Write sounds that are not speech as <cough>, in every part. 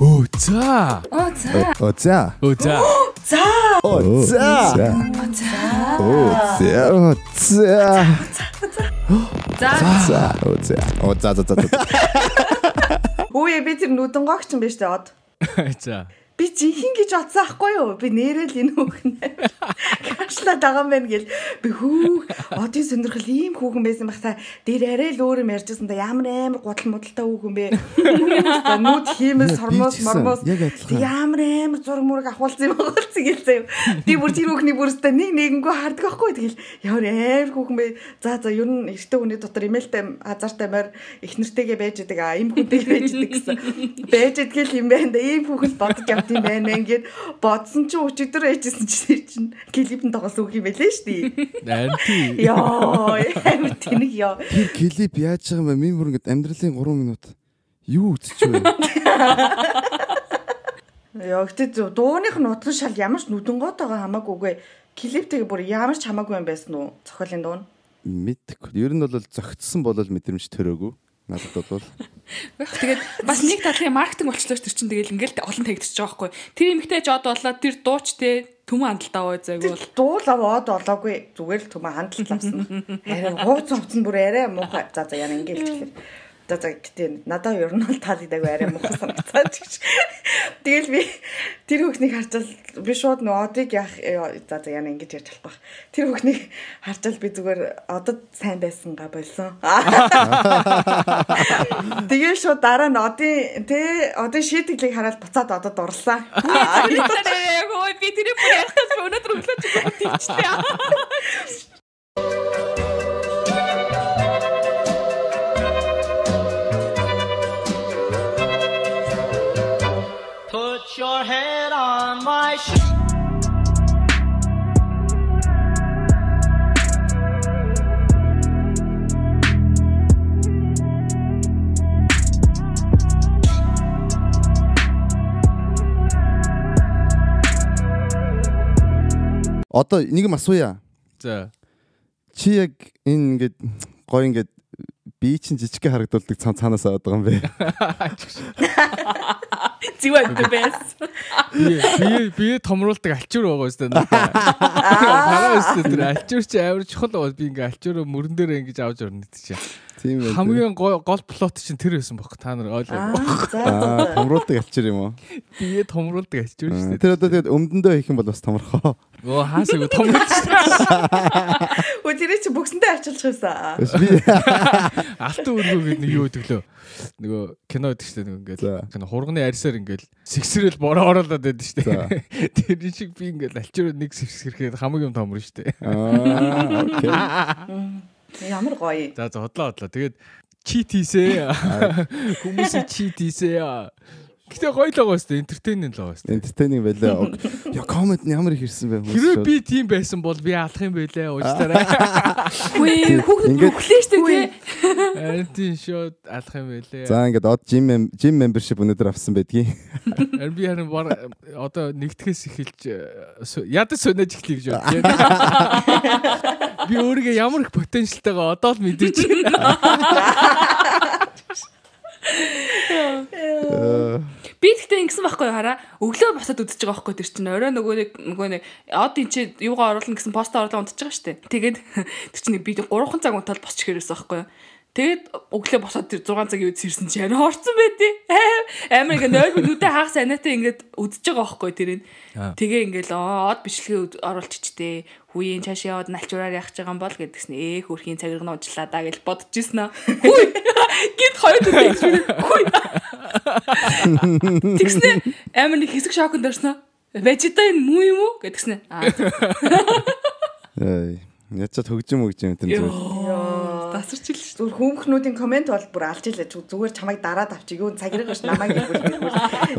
Оо за. Оо за. Оо за. Оо за. За. Оо за. Оо за. Оо за. За. За. Оо за. Оо за за за за. Өөе би тэр нүдэнгогч юм биш үү. За. Би жинхэнэ гэж бодсон аахгүй юу? Би нэрэл энэ хүүхэн. Кашлаад байгаа юм байна гэл. Би хүү одын сонирхол ийм хүүхэн байсан байх та. Дээр арай л өөр юм ярьжсэн та ямар амар гудал мудалтай хүүхэн бэ. Нүд хиймэл сормоос мормоос. Ямар амар зураг мураг ахуулсан юм болцсон гэлээ. Би бүр тэр хүүхний бүрстэ нэг нэгэнгөө хардаг байхгүй тэгэл ямар амар хүүхэн бэ. За за ер нь эртөө хүний дотор имэйлтэй хазаартай морь их нэртэйгээ байж идэг а им хүнтэйгээ байж идэг гэсэн. Байж идгэл юм байна да. Ийм хүүхэн бодож явд юм байна ингээд бодсон чинь өчигдөр ээжсэн чинь клипэн тоглосон үг юм байлээ шүү дээ. Анти. Йоо, амар тэнэг ёо. Тэр клип яаж байгаа юм бэ? Минь бүр ингээд амьдралын 3 минут юу үзэж байна? Яа гэхдээ дууных нь утган шал ямар ч нүдэн гот байгаа хамаагүйгээ клиптэйг бүр ямар ч хамаагүй юм байсан уу? Цохиолын дуу нь. Мэдхгүй. Ер нь бол зөгцсөн болол мэдрэмж төрөөгүй. Надад бол тэгээд бас нэг талын маркетинг болчлоо тэр чинь тэгэл ингээл олон тавигдчихж байгаа байхгүй. Тэр эмэгтэй жод болоод тэр дууч те төмөн хандлтаа ой зайг бол Дуулав од олоогүй зүгээр л төмө хандлт авсан. Арай хууц хувцсан бүр арай муухай. За за яна ингээл хэлэхээр. За за гэтээ надад ер нь бол таалагдаагүй арай муухай санагцаад гэж. Тэгэл би тэр хүүхнийг харчаал би шууд нөө одыг яах за за яна ингэж ярьж болохгүй. Тэр хүүхнийг харчаал би зүгээр одод сайн байсангаа болсон. <laughs> Тэгээ шууд дараа нь одын тэ одын шийтгэлийг хараад буцаад одод дурлаа. Хөөе би тэр бүр ярих гэж өнөөдөр өглөө ч тийчтэй. Одоо нэг юм асууя. За. Чи яг энэ ингээд гоё ингээд би чинь жижигхэн харагдуулдаг цан цаанаас аваад байгаа юм бэ? <laughs> Зивэд бэс. Би би би томруулдаг альчуур байгаа өстой. <laughs> Хараа өстой тэр альчуур чи амар чухал байгаа. Би ингээ альчуур мөрөн дээр ингэж авч орно гэдэг чинь. Тийм байх. Хамгийн гол плот чинь тэр байсан бохоо та нар ойлгоо. Аа томруулдаг альчир юм уу? Би томруулдаг альчуур шүү дээ. Тэр одоо тэгээд өмдөндөө хийх юм бол бас томорхоо. Оо хаасаа томруулж. Өө тэр чи бүксэндээ ачилж байсан. Би <laughs> Алтан өргөө гэдэг нэг юу гэдэг лөө. Нөгөө кино гэдэг чинь ингээл кино хурганы арьсаар ингээл сэгсрэл бороо ороолоод байдаг шүү дээ. <laughs> Тэр шиг би ингээл альчуур нэг сэгсрэхэд хамгийн юм томрно шүү дээ. Аа, окей. <laughs> Ямар гоё. За за хотлоо хотлоо. Тэгээд чит хийсээ. Хүмүүсээ чит хийсээ. Гэтэ гоё л байгаа шүү дээ. Энтертейнмент л байгаа шүү. Entertaining байлаа. Яа комент нь ямар их ирсэн бэ хүмүүс. Хэрвээ шууд. би тийм байсан бол би алах юм байлээ. Уучлаарай. <laughs> Хөөе хүүхэд өглөө штэ тий. Харин тийм шууд алах юм байлээ. За ингээд од gym mem- gym membership өнөдөр авсан байдгийг. Харин би харин одоо нэгтгэхээс эхэлж э, ядаж сунаж эхлэе гэж байна. <laughs> Би өөрийгөө ямар их потенциалтайгаа одоо л мэдэж байна. Би тэгтээ ингэсэн байхгүй хараа. Өглөө босоод үдчихэж байгаа байхгүй тэр чинь орой нөгөө нэг нөгөө нэг од эн чи юугаа оруулна гэсэн пост оруулаа унтж байгаа штэ. Тэгээд <laughs> тэр чинь би 3 цаг унтаад босч ирсэн байхгүй юу. Тэгээд өглөө босоод тэр 6 цагийн үед сэрсэн чи харин хорцсон байдیں۔ Амар ингээ 0 минутаа хаах санаатай ингээд үдчихэж байгаа байхгүй тэрийг. Тэгээ ингээл оо од бичлэгээ оруулчихчтэй. Хүүийн цаашаа яваад налчураар яах гэж байгаа юм бол гэдгсэн ээ хөрхийн цагирган уучлаа даа гэж бодож ирсэн аа. Хүй. <laughs> Гит хоёр төдөө. Хүй. <laughs> Тэгснэ амар нэг хэсэг шоконд орсноо. Вежита энэ муу юм уу гэдгснэ. Аа. Ячаад хөгжим хөгжим энэ зүйл. Тасарч ил шүү. Зүгээр хүүхнүүдийн комент бол бүр алж илээ зүгээр чамайг дараад авчиг юу цагираг биш намайг иргүүл иргүүл.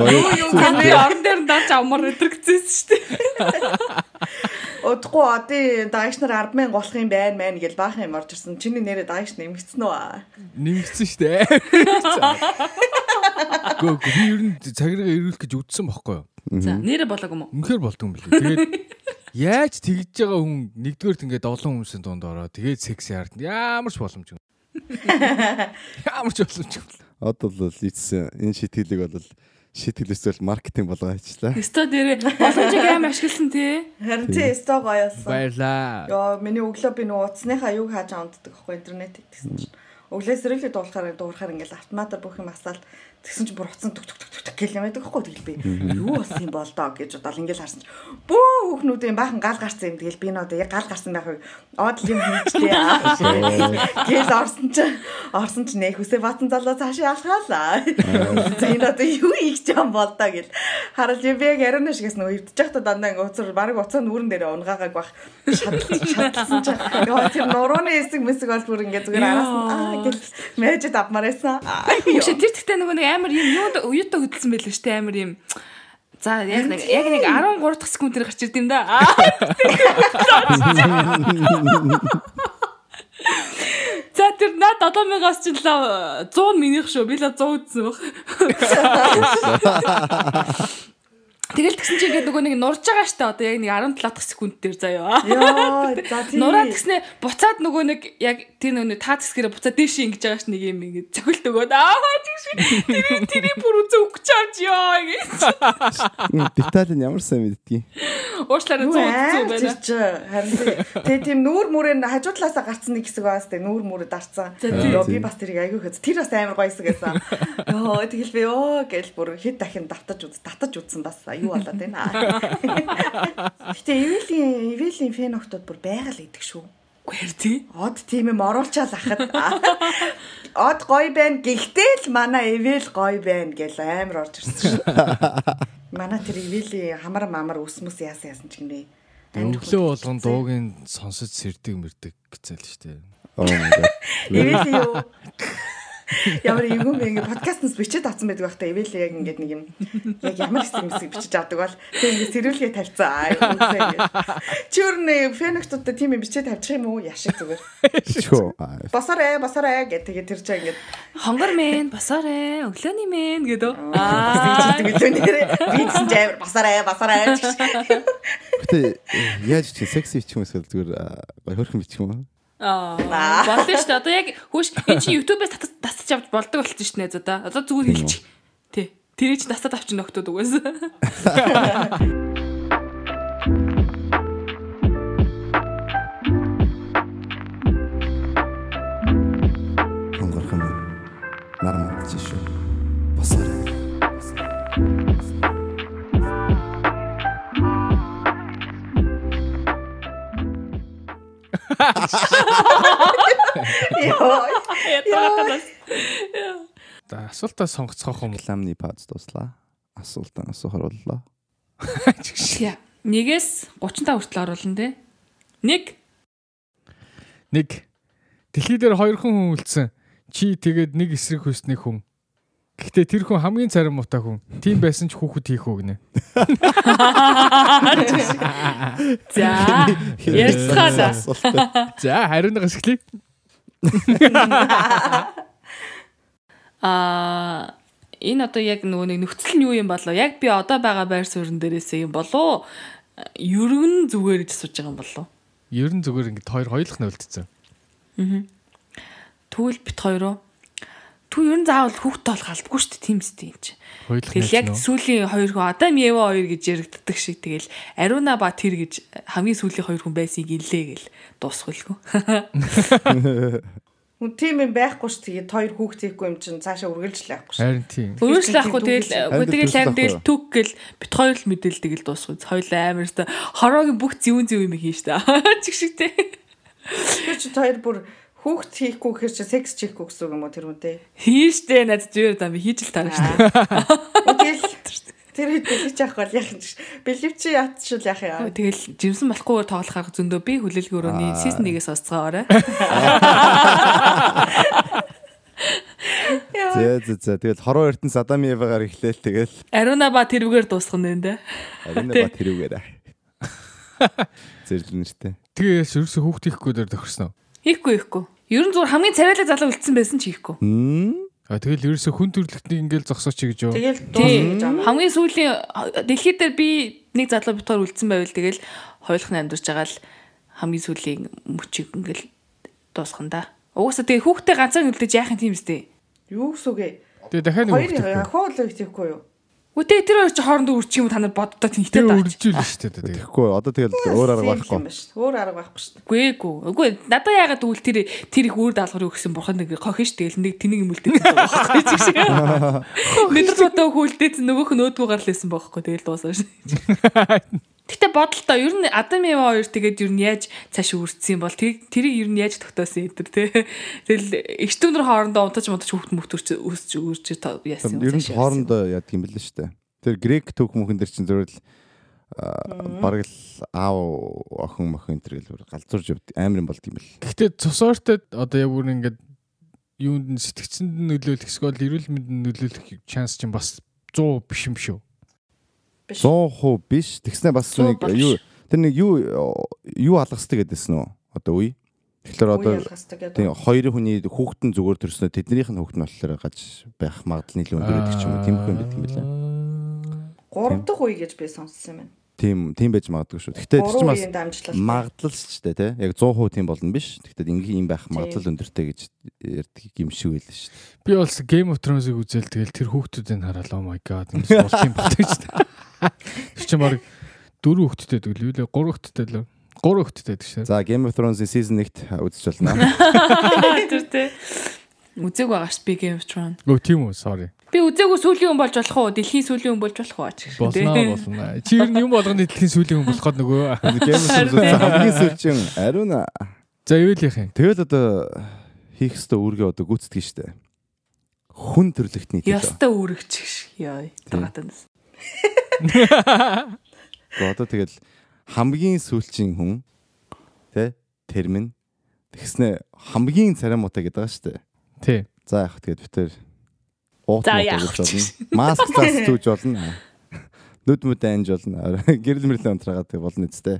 Юу юу камер орон дээр нь даач амар өдрөгцсөн шүү дээ. Удахгүй одын даагч нар 100000 болох юм байна мэн гэж баахан юм орж ирсэн. Чиний нэрээ даагч нэмэгдсэн үү? Нэмэгдсэн шүү дээ. <laughs> Гөө би ер нь цагиргаа ирүүлэх гэж үдсэн байхгүй юу? За нэрэ болоог юм уу? Үнэхээр болдгоо юм билээ. Тэгээд яаж тэгж байгаа хүн нэгдүгээр ингээд олон хүмүүсийн дунд ороо тэгээд секси хард ямар ч боломж юм. <laughs> Ямар ч боломж юм. Од бол ийдсэн энэ шитгэлийг бол шийтгэл эсвэл маркетинг болгоо ажиллаа. Өстө дээр боломжийг аим ашигласан тий. Харин тий өстой гоё болсон. Баярлаа. Йоо миний өглөө би нөгөө утасныхаа юг хааж унтдаг аахгүй интернет гэсэн чинь. Өглөө сэрэлээ дуулахаар дуурахаар ингээл автоматар бүх юм асаал тэгсэн чинь бүр утсан түк түк түк түк гэл юм байдаг аахгүй тэгэл би. Юу болсон юм бол доо гэж бодоод ингээл харсан чинь. Бөө хүүхнүүдийн баахан гал гарсан юм. Тэгэл би нөө яг гал гарсан байхыг од юм хийжтэй гэл орсон чинь орсон чинь нэх үсээ баатан залуу цаашаа алхаалаа энэ одоо юу хийж юм бол доо гэл. Хараад би яг яриана шигээс нөгөө өвдөж байхдаа дандаа ингээ уцар баг уцаа нүрэн дээр унгаагааг бах. Шатлсан чинь. Яа тэр нурууны хэсэг мэсэг бол бүр ингээ зүгээр араас нь аа гэл мэжэд авмаар байсан Биш тэр тэгтээ нөгөө нэг амар юм юу уюутаа хөдөлсөн байлээ шүү дээ амар юм. За яг нэг яг нэг 13 дахь секунд дээр гарч ирд юм да. За тэр над одоомигоос ч л 100 минийх шүү. Би л 100 үзсэн баг. Тэгэл тэгсэн чинь ингээд нөгөө нэг нурж байгаа штэ одоо яг нэг 17 дахь секунд дээр заяа. Йоо, за тийм. Нураад гэснээ буцаад нөгөө нэг яг тэр нөгөө та тэсгэрээ буцаад дээш ингэж байгаа ш нэг юм ингэ цохилт өгөөд аа тийш тэр тэр бүр үзээ өгч чарж ёо гэж. Деталь нь ямар сайн мэддгийг. Уушлаараа Юу зүү аа зүү байна. чи харин тэгээ тийм нүүр мүрэн хажуу талаасаа гарцсан нэг хэсэг байгаас тэгээ нүүр мүрэ дарцсан. Йоо би бас тэрийг айгүй хэз. Тэр бас амар гоё хэсэг байсан. Йоо тэгэл би ёо гэл бүр хэд дахин давтаж үз татаж үзсэн бас юу болоод байна. <laughs> Гэтэ Эвелийн Эвелийн фэн октод бүр байгаал идэг шүү. Гэр тий. Од тийм юм оруулчаал ахад. Од гоё байна. Гэхдээ л манай Эвэл гоё байна гэл амар орж ирсэн шүү. Манай тэр Эвэлийн хамар мамар үсмэс яасан яасан ч гинэ. Өглөө болгон дуугийн сонсож сэрдэг мэрдэг гэцэл штэ. Oh my god. <laughs> Эвэл юу? Ямар юм бэ? Ингээ подкастнаас бичээд авсан байдаг байхдаа эвэл яг ингээд нэг юм яг ямар хэсэг мэсэг бичиж авдаг бол тэг ингээ сэрүүлгээ тавьсан аа чи өөр нэг фэнэктуудтай тийм юм бичээд тавьчих юм уу? Яшиг зүгээр. Чөө. босороо босороо гэх тэгээ тэр чинь ингээд. Хонгор мэн босоорой өглөөний мэн гэдэг. аа. Нэрээ би чинь амар босороо гэж. Гэтэ яаж чи секси бичих юм эсвэл зүгээр гоё хөрхөн бичих юм уу? Аа болно шүү дээ. Одоо яг хөөш эн чинь YouTube-ээс татаж тасч авч болдог болчих шүү дээ одоо. Одоо зүгээр хэлчих. Тий. Тэрийг чинь тасаад авчих нөхдүүд угаас. Хонгорхон нар мандчих шүү. Ёо Ятагатаас. За асуултаа сонгоцгоох юм. Рекламны пауз дуслаа. Асуултан асуухаар боллоо. <laughs> Нэгээс 35 хүртэл оруулна те. Нэг Нэг дэлхий дээр хоёр хүн үлдсэн. Чи тэгээд нэг эсрэг хүйсний хүн. Гэхдээ тэр хүн хамгийн царим муутай хүн. Тийм байсан ч хүүхэд хийх үү гинэ. За. Ярьцгаалаа. За хариуны гашглий. Аа энэ одоо яг нөгөө нэг нөхцөл нь юу юм болоо? Яг би одоо байгаа байр суурин дээрээсээ юм болоо? Ерөн зүгээр гэж асууж байгаа юм болоо? Ер нь зүгээр ингээд хоёр хоёулах нь үлдсэн. Тэгвэл бит хоёроо Тү ер нь заавал хүүхдтэй болох албагүй шүү дээ тийм үстэй юм чи. Тэгэл яг сүүлийн хоёр хүн Адам Ева хоёр гэж яригддаг шиг тэгэл Аруна ба тэр гэж хамгийн сүүлийн хоёр хүн байсыг илээ гэл дуусгуулгүй. <laughs> Хүн тийм юм байхгүй ш тэгээд хоёр хүүхд хийхгүй юм чинь цаашаа үргэлжлэл байхгүй ш Харин тийм. Өөрөөсөө ахгүй тэгэл тэгэл харин тэгэл түг гэл бит хоёр л мэдээлдэг л дуусгүй. Хоёулаа амар өстой хороогийн бүх зүүн зүүн юм хийн штэ. <laughs> Чиг шигтэй. Тэр чи хоёр бүр хүүхд хийхгүй гэхэр чи секс хийхгүй гэсэн үг юм уу тэр үнтэй Хийн штэ над зүгээр даа би хийж л таарна штэ. Тэгэл тэр хэд бэлгэж явах бол яах юм чи бэлгэвчи ятшул яах юм Тэгэл жимсэн болохгүйгээр тоглохаар зөндөө би хүлээлгийн өрөөний сизон 1-ээс сонсцгоорой. За за за. Тэгэл хороо эрдэн Садам Евагаар эхлээл тэгэл Аруна ба тэрвгээр дуусгах нь энэ. арина ба тэрүүгээрээ. <laughs> Зэрлэн нэртэй. Тэгээ ерөөсө хүүхд хийхгүй дээр тохирсон уу? Хийхгүй хийхгүй. Ер нь зүгээр хамгийн царайлаг залуу үлдсэн байсан ч хийхгүй. А тэгэл ерөөсө хүн төрлөختнийг ингээл зогсооч гэж юу? тэгэл дуусна гэж аа Хамгийн сүүлийн дэлхий дээр би нэг залуу битгаар үлдсэн байвал тэгэл хойлох нь амьдарч байгаа л хамгийн сүүлийн мөчийг ингээл дуусгана да. Угаасаа тэгээ хүүхдээ ганцаар үлдээж яах юм тийм үстэй. юу гэсэн үг ээ Тэгээ дахиад нэг хоёр хүүхд хийхгүй. ахуул хийхгүй юу Үгүй тэр хоёр чи хоорондоо үрчих юм та нар боддоо тэнхтэй даа. үржүүлнэ шүү дээ. Тэгэхгүй одоо тэгэл өөр арга байхгүй. Өөр арга байхгүй шүү дээ. Үгүй эгүй. Үгүй надаа яагаад тэгвэл тэр тэр их үр даалгаврыг өгсөн бурхан нэг хохин ш тэгэл нэг тэнийг имүүлдэж байгаа байхгүй чи шиг. <laughs> Мэдэр бодоо хүлдээд нөгөөх нь өөдгөө гарал лээсэн байхгүй тэгэл дуусаа ш. <laughs> Гэтэ бодолтой ер нь Адам Ева хоёр тэгээд ер нь яаж цааш үрдсэн бол тэр тэрийг ер нь яаж тогтоосон энэ тий. Тэгэл эчтүнэр хоорондоо унтаж мунтаж хүүхд мөхтөрч өсч үрж яасан Ер нь хоорондоо яадаг юм бэл л шүү дээ. Тэр грек түүх мөхөн дэр чинь зөвхөн л бараг л аав охин мохин тэр гэл галзуурж явд амар юм болд юм бэл. Гэхдээ цусаартай одоо яг бүр ингээд юунд нь сэтгцэнд нөлөөлөх эсвэл эрүүл мэндэнд нөлөөлөх шанс чинь бас 100 биш юм шүү. 100% биш. Тэгснэ бас 100 нэг юу тэр нэг юу юу алгасдаг гэдээсэн үү? Одоо үе. Тэгэхээр одоо тийм хоёрын хүний хүүхдэн зүгээр төрснөө тэднийх нь хүүхд нь болохоор гаж байх магадлал нэлээд өндөр байдаг ч юм уу. Тэмхүү юм байдаг юм билээ. 3 дахь үе гэж би сонссон юм байна. Тийм тийм байж магадгүй шүү. Гэхдээ тэр чинь бас магадлал ч дээ тий. Яг 100% тийм болно биш. Гэхдээ ингийн юм байх магадлал өндөртэй гэж ярьдаг юм шиг байлаа шүү. Би бол Game of Thrones-ыг үзэл тэгэл тэр хүүхдүүдийг хараад oh my god ингэ болт юм байна гэж. Тэр чинь баг дөрөв хүүхдтэй дөлөө лээ 3 хүүхдтэй лөө 3 хүүхдтэй гэдэг шээ. За Game of Thrones season 1-т үзэж болно. Тэр тий. Үзег байгаа ш би Game of Thrones. Өө тийм үү sorry. Би үзээгүй сүүлийн хүн болж болох уу? Дэлхийн сүүлийн хүн болж болох уу? ч гэх тий. Болно болно. Чи ер нь юм болгоны дэлхийн сүүлийн хүн болох гээд нөгөө. Game of Thrones хамгийн сүүлчин ариун. За ивэл яах юм. Тэгэл одоо хийх ёстой үүргээ одоо гүйцэтгэж штэ. Хүн төрлөختний төлөө. Яста үүрэгч гэх шиг. Яа. Одоо тэгэл хамгийн сүүлчин хүн тэ термин тэгснэ хамгийн царамуутай гэдэг байгаа штэ. Тий. За яг тэгээд битэр уут За, муу яах гэж болно. Маск цаас түүж болно. Нүд мүд анж болно. Гэрэл мэрлээ унтраагаад тэг болно үстэй.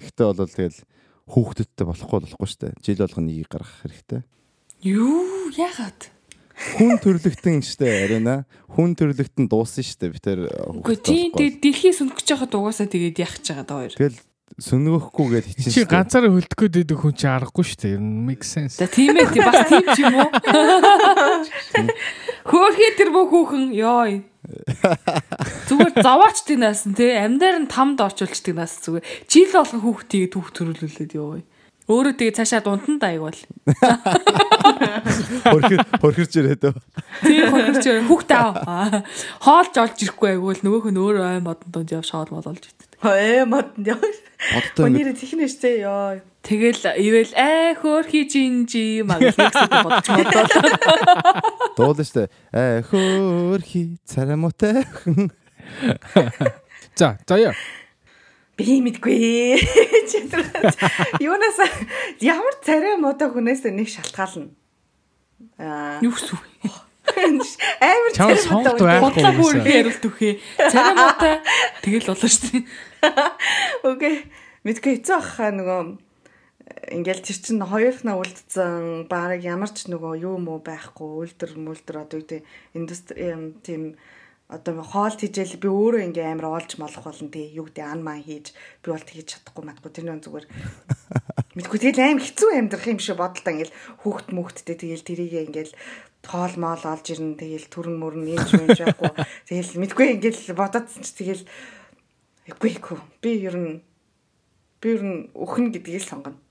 Гэхдээ бол тэгэл хүүхдүүдтэй болохгүй болохгүй штэ. Жил болгоно нэг гаргах хэрэгтэй. Юу яагаад? хүн төрлөختөн штэ арина. Хүн төрлөختөн дуусан штэ би тэр. Э, Үгүй тийм тэгээд дэлхий сүнгэж яхад угаасаа тэгээд яхаж байгаа даа хоёр. Тэгэл сүнгөхгүйгээд хичээл. Чи ганцаараа хөлдөх гээд хүн чи аргагүй штэ. Ер нь make sense. За тийм ээ тийм бас тийм ч юм уу. <laughs> Хөөхий тэр бүх хүүхэн ёо Зүгээр зовоочдаг наасан тий амьдаар нь тамд орчуулчдаг наас зүгээр. Жил болгон хүүхдийг түүх төрүүлүүлээд явъя. Өөрөө тэгээ цаашаа дунд нь дайгвал. <laughs> хөрхөрч ирээд. Тий хөргөч хүүхд аа. Хоолж олж ирэхгүй айгуул нөгөөх нь өөрөө ай модон донд явж хоол мол олж идэв. Мод яа. Бодтой ингэ Өнөр технэж тээ ёо. Тэгэл ивэл аа хөөхий жинжи маг нэгсэд бодож бодлоо. дуулна штэ. Э хөрхи царамуутай. За за яа. Би мэдгүй. <laughs> Юунаас ямар царай модоо хүнээс нэг шалтгаална. Аа Юу гэсэн үг? амар байхгүй. Бодлоо бүр их яриулт үхээ. Царай муутай тэгэл болоо шүү дээ. Окей. Мэдгүй хэцүү ахаа нөгөө ингээл тэр чин хоёрхнаа үлдсэн баг ямар ч нөгөө юу муу байхгүй үлдэр мүлдэр одоо гэдэг индустри тийм одоо хоол тижэл би өөрөө ингээ амар олж молох болно тий юу гэдэг ан маань хийж би бол тэгж чадахгүй матгүй тэр нөө зүгээр <laughs> мэдгүй тэгэл аим хэцүү амьдрах юм шиг бодолтой ингээл хүүхд мүхтдээ тэгэл тэрийг ингээл хоол моол олж ирнэ тэгэл түрэн мөрн юм шиг юм байхгүй <laughs> тэгэл мэдгүй ингээл бодоодсэн чи тэгэл Эгүй эгүй. Би ер нь би ер нь өхнө гэдгийг сонгоно.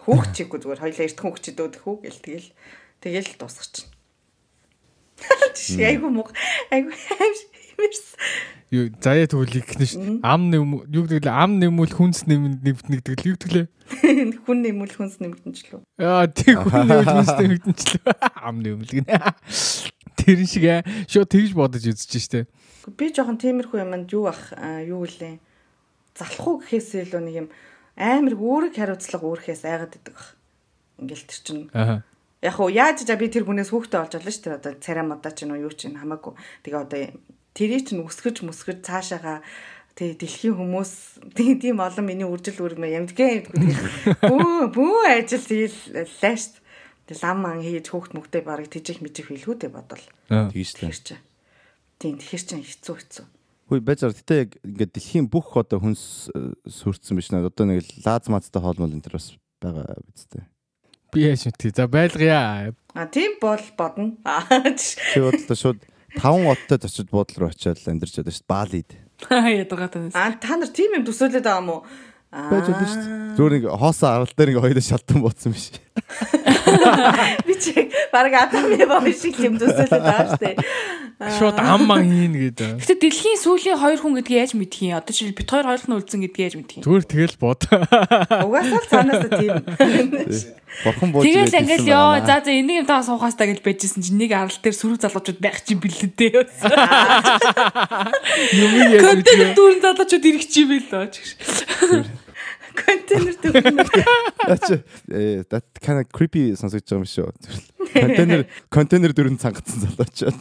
Хүүхд чиггүй зүгээр хоёлаа эрт хүүхд чид өөдөх үү гэл тэгэл тэгэл дуусгач. Тийш айгу мог айгу юмэрс. Юу заяа тэгвэл ихнэ шүү. Ам нэм юу гэдэг лээ ам нэмүүл хүнс нэмэнд нэгдэг л юу гэдэг лээ. <laughs> Хүн нэмэл хүнс нэмэгдэнчлөө. Аа тий хүн нэмүүл хүнс нэмэгдэнчлээ. <laughs> Ам нэмэл гинэ. <laughs> Тэр шиг аа шууд тэгж бодож үзэж штэ. Би жоохон тиймэрхүү юмд юу ах юу гэлээ. Залхуу гэхээс илүү нэг юм амар үүрэг хариуцлага үүрхээс айгаад идэг бах. Ингээл тэр чинь Аа. Яг уу яаж за би тэр хүнээс хүүхдээ олж олно шүү дээ. Одоо царай модаа ч нөө юу ч юм хамаагүй. Тэгээ одоо тэрийг чинь үсгэж мүсгэж цаашаага тэгээ дэлхийн хүмүүс тийм олон миний үржил үрмэ ямдгээ ямдгүй. Бүү бүү ажил тэгэл лааш. Тэг лам ман хийж хүүхд мөгтэй барыг тижих мижих билгүүдээ бодвол. Чинь. Тийм тэгэхэр чинь хэцүү хэцүү. Хөөе бажар гэтээ яг ингээд дэлхийн бүх одоо хүнс э, сүрдсэн биш нэ. Одоо нэг лаз мазтай хоолмол энэ төр бас байгаа биз дээ. Би яаж мэдтий. За байлгая. А тийм бол бодно. Чи бодлоо шууд таван оттой зочид буудлын руу очиад амьдарч байдаг шүү дээ. Балид. Ядаргатай байсан. Аа та нар тийм юм төсөөлөд байгаа юм уу? Байж болно шүү дээ. Зүгээр нэг хоосон арал дээр нэг хоёулаа шалтан бууцсан биш. <laughs> Би чи баг Адам Ева шиг юм төсөөлөд байгаа дээ. Шууд аммаа хийн гэдэг. Гэтэ дэлхийн сүүлийн хоёр хүн гэдгийг яаж мэдх юм? Одоо чи бит хоёр нь үлдсэн гэдгийг яаж мэдх юм? Зүгээр тэгэл бод. Угаасаа л цаанаасаа тийм. Бурхан бууж Тэгэл ингээл ёо за за энийг юм та гэж байжсэн чинь нэг арал дээр сөрөг залуучууд байх чинь бэлдээ. Юм яаж Контент мэдээ. дүүрэн залуучууд ирэх чи бэл лөө чигш. Контейнер төгнө. Яач э that kind of creepy сонсогдож байгаа юм шүү. Контейнер контейнер дөрөнд цангацсан залуучаад.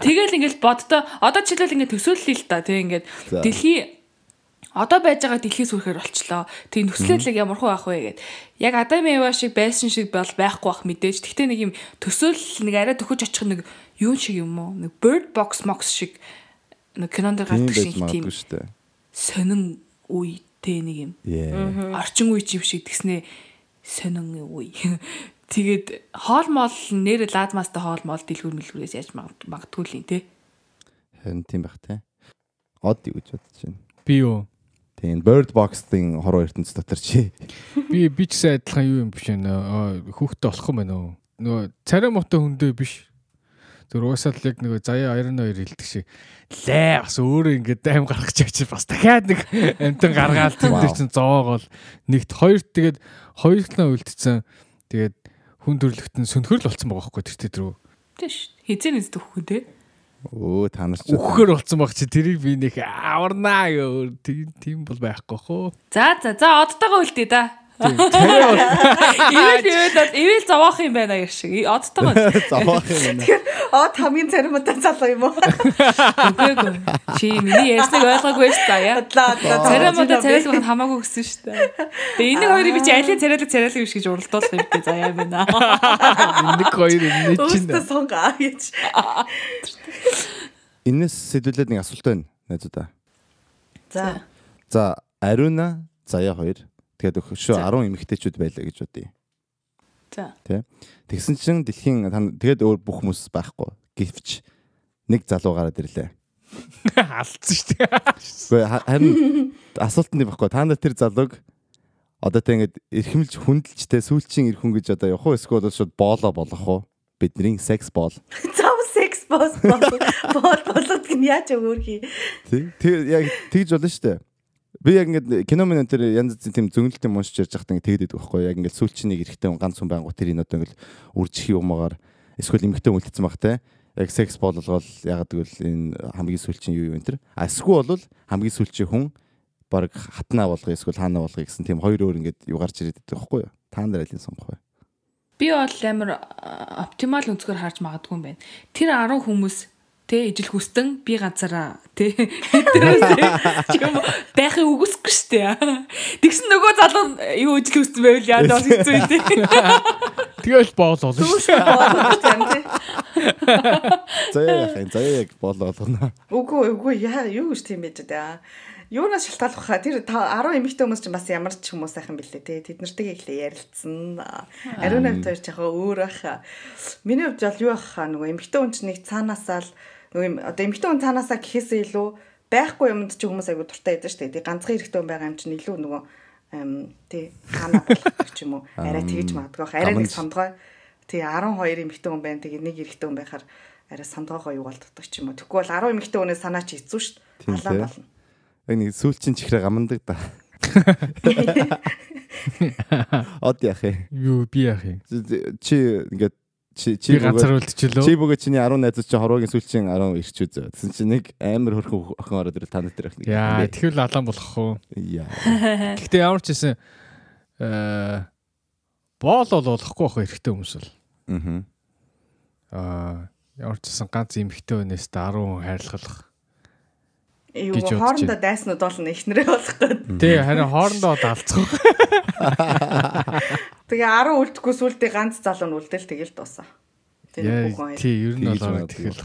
Тэгэл ингээл боддоо одоо жишээлбэл ингээд төсөөллөе л та тийм ингээд За. дэлхийн одоо байж байгаа дэлхий сүрхээр болчлоо. Тийм төслөлөг ямар хуу байх вэ гэд. Яг Адам Ева шиг байсан шиг бол байхгүй бах мэдээж. Гэхдээ нэг юм төсөөлөл нэг арай төхөж очих нэг юу шиг юм уу? Нэг bird box mox шиг нэг кинонд гардаг шиг тийм сонин үе тэ нэг юм. Орчин үе чив шиг тэгснэ сонин үе. <laughs> Тэгээд хоол моол нэр лазмастай хоол моол дэлгүүр мэлгүүрээс яаж магад- магадгүй л юм те. Харин тийм байх те. Од юу гэж бодож байна. Би юу? Тийм bird box-ын хороо ертөнц дотор чи. <laughs> Би би ч гэсэн адилхан юу юм биш нэ. Хүүхдтэй болох юм байна уу? Нөгөө царай мотой хүндээ биш. Зүр уусаал яг нөгөө заяа 22 хэлдэг шиг лээ бас өөрөө ингээд аим гаргаж явчих бас дахиад нэг амтан гаргаал тэр чинь зоогоол нэгт хоёрт тэгээд хоёртлаа үлдсэн тэгээд хүн төрлөخت нь сөнхөрл болсон байгаа байхгүй тэр тэр рүү Тийш. Хизээ нэс төхөх те. Өө та нар ч өгөхөр болсон баг чи тэрийг би нэг аварнаа гэх тийм тийм бол байхгүй хөө За за за одтойгоо үлдээ да. <laughs> бол Ивэл ивэл ивэл зовоох юм байна гэх шиг. Одтойгоо. <laughs> зовоох юм байна. Од хамгийн царимтай залуу юм уу? Үгүй ээ. Чи миний ярьсныг ойлгоогүй шүү дээ. Бодлоо бодлоо. Царай модо царайлах нь хамаагүй гэсэн шүү дээ. Тэгээ энийг хоёрыг би чи алийг царайлах царайлах биш гэж уралдуулах юм бэ заяа байна. <laughs> нэг хоёр энэ чинь Өөстө сонгаа гэж. Энэс сэдвүүлээд нэг асуулт байна. Найзуудаа. За. За, Ариуна заяа хоёр. Тэгээд өгшөө За. 10 эмэгтэйчүүд байлаа гэж бодъё. За. Тэгсэн чинь дэлхийн тэгээд өөр бүх хүмүүс байхгүй. Гэвч нэг залуу гараад ирлээ. <laughs> алдсан шүү дээ Гэхдээ ха- харин асуулт нь байхгүй. Та нар тэр залууг одоо тэ ингээд эрхэмлж хүндэлжтэй сүүлчийн эрх хүн гэж одоо явах уу эсвэл шууд боолоо болох уу? Бидний секс боол. <laughs> Зав секс бос бол бол болгох нь яаж өөрхий. Тэг яг тэгж болно шүү дээ. Би яг ингээд кино мэн энэ янз бүрийн тийм зөнгөлт юм уншиж ярьж байхдаа ингээд тэгэдэг байхгүй. Яг ингээд эрэгтэй хүн ганц хүн байнгут тэр энэ одоо ингээд үржих юмгаар эсвэл эмэгтэй хүн үлдсэн баг те яг секс болгоол ягаад гэвэл энэ хамгийн сүүлчийн юу юу энэ тэр а эсвэл бол хамгийн сүүлчийн хүн баг хатнаа болгоё эсвэл хаанаа болгоё гэсэн тийм хоёр өөр ингээд юу гарч ирээд байдаг байхгүй юу? Та нар алийг сонгох вэ? Би бол амар оптимал өнцгөр харж магадгүй юм байна. Тэр 10 хүмүүс тэ ижил хүстэн би ганцаараа тэрээс <laughs> юм байхыг үгүйсэхгүй штэ. Тэгсэн нөгөө залуу юу ижил хүстэн байвал яа даа хэцүү юм тэ. тэгэл боол болно шүү Дүүш болгох юм тий. заяа яхаа заяа яг боолоо болгоно Үгүй үгүй яа юу гэж тийм байж байгаа. Юунаас шалтгаалах хаа тэр та 10 эмэгтэй хүмүүс чинь бас ямар ч хүмүүс сайхан бэлээ те тэд нартэйгээ ихлэ ярилцсан. Ариун навт хоёр жахаа өөр баха. Миний хувьд бол юу баха нөгөө эмэгтэй хүн чинь нэг цаанаасаа л нөгөө юм- одоо эмэгтэй хүн цаанаасаа гэхээсээ илүү байхгүй юмд чи хүмүүс аягүй дуртай байдаг шүү дээ. Ганцхан эрэгтэй хүн байгаа юм чинь илүү нөгөө тий хаана болох гэх юм уу <laughs> арай тэгж магадгүй бах. Арай нэг сондгой. Тий 12 эмэгтэй хүн байна. Тэгээ нэг эрэгтэй хүн байхаар арай сондгоогоо юу болддог ч юм уу. Тэгвэл 10 эмэгтэй хүнээс санаа чи хэцүү шүү дээ. Халаан тий. болно. яг нэг сүүлчийн чихрээ гамандаг да <laughs> од яах юм юу би яах юм чи ингээд чи чи ганцаар үлдчихлөө Чи бөгөө чиний 10 найзууд чи хорвогийн сүүлчийн 10 ирч үзээ. Тэгсэн чи нэг амар хөрхөн охин ороод ирэл танад дээр ахна. яа тэгэхээр л алаан болох уу Яа. <laughs> гэхдээ ямар ч гэсэн э боол бол болохгүй байх хэрэгтэй хүмүүс бол Мгм. аа ямар ч гэсэн ганц эмхтэй өнөөс 10 хүн хайрлах Юу хоорондоо дайснууд болно ихнэрээ болох гэдэг. Тэ харин хоорондоо <laughs> далцах. <laughs> Тэгээ 10 үлдэхгүй сүултээ ганц залуу нь үлдээл тэгэл дуусаа. Тэр бүхэн хоёр. тий ер нь бол тэгэл.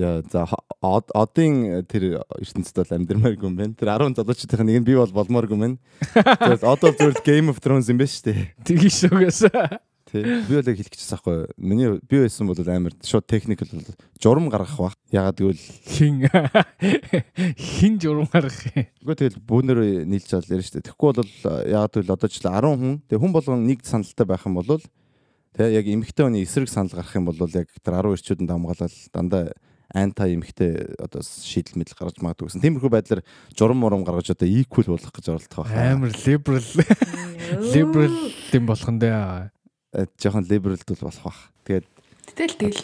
Яа за одын тэр ертөнцид бол амьдрмааргүй юм байна. Тэр 10 залуучуудын нэг нь би бол болмооргүй юм байна. <laughs> Тэгээд од бол зөвхөн Game of Thrones юм байна шүү дээ. Тэгж шүүгээс. Тий. Би бол яг хэлэх гэсэн байхгүй. Миний би байсан бол амар шууд техникл бол журам гаргах баг. Ягаад гэвэл Хин <laughs> хин журам гарах юм. үгүй тэгэл бүүнээр нийлж чад ярина шүү дээ. Тэгэхгүй бол ягаад гэвэл одоо ч 10 хүн. Тэгээ хүн болгон нэг саналтай байх юм бол тий яг эмэгтэй хүний эсрэг санал гарах юм бол яг тэр 10 ирчүүдэнд хамгаалал дандаа анта эмэгтэй одоо шийдэл мэдэл гаргаж магадгүй гэсэн. Тиймэрхүү байдлаар журам мурам гаргаж одоо equal болгох гэж оролдох байх. Амар liberal liberal юм болохондоо Э, жоохон liberal дул болох байх. Тэгээд Тэгэл тэгэл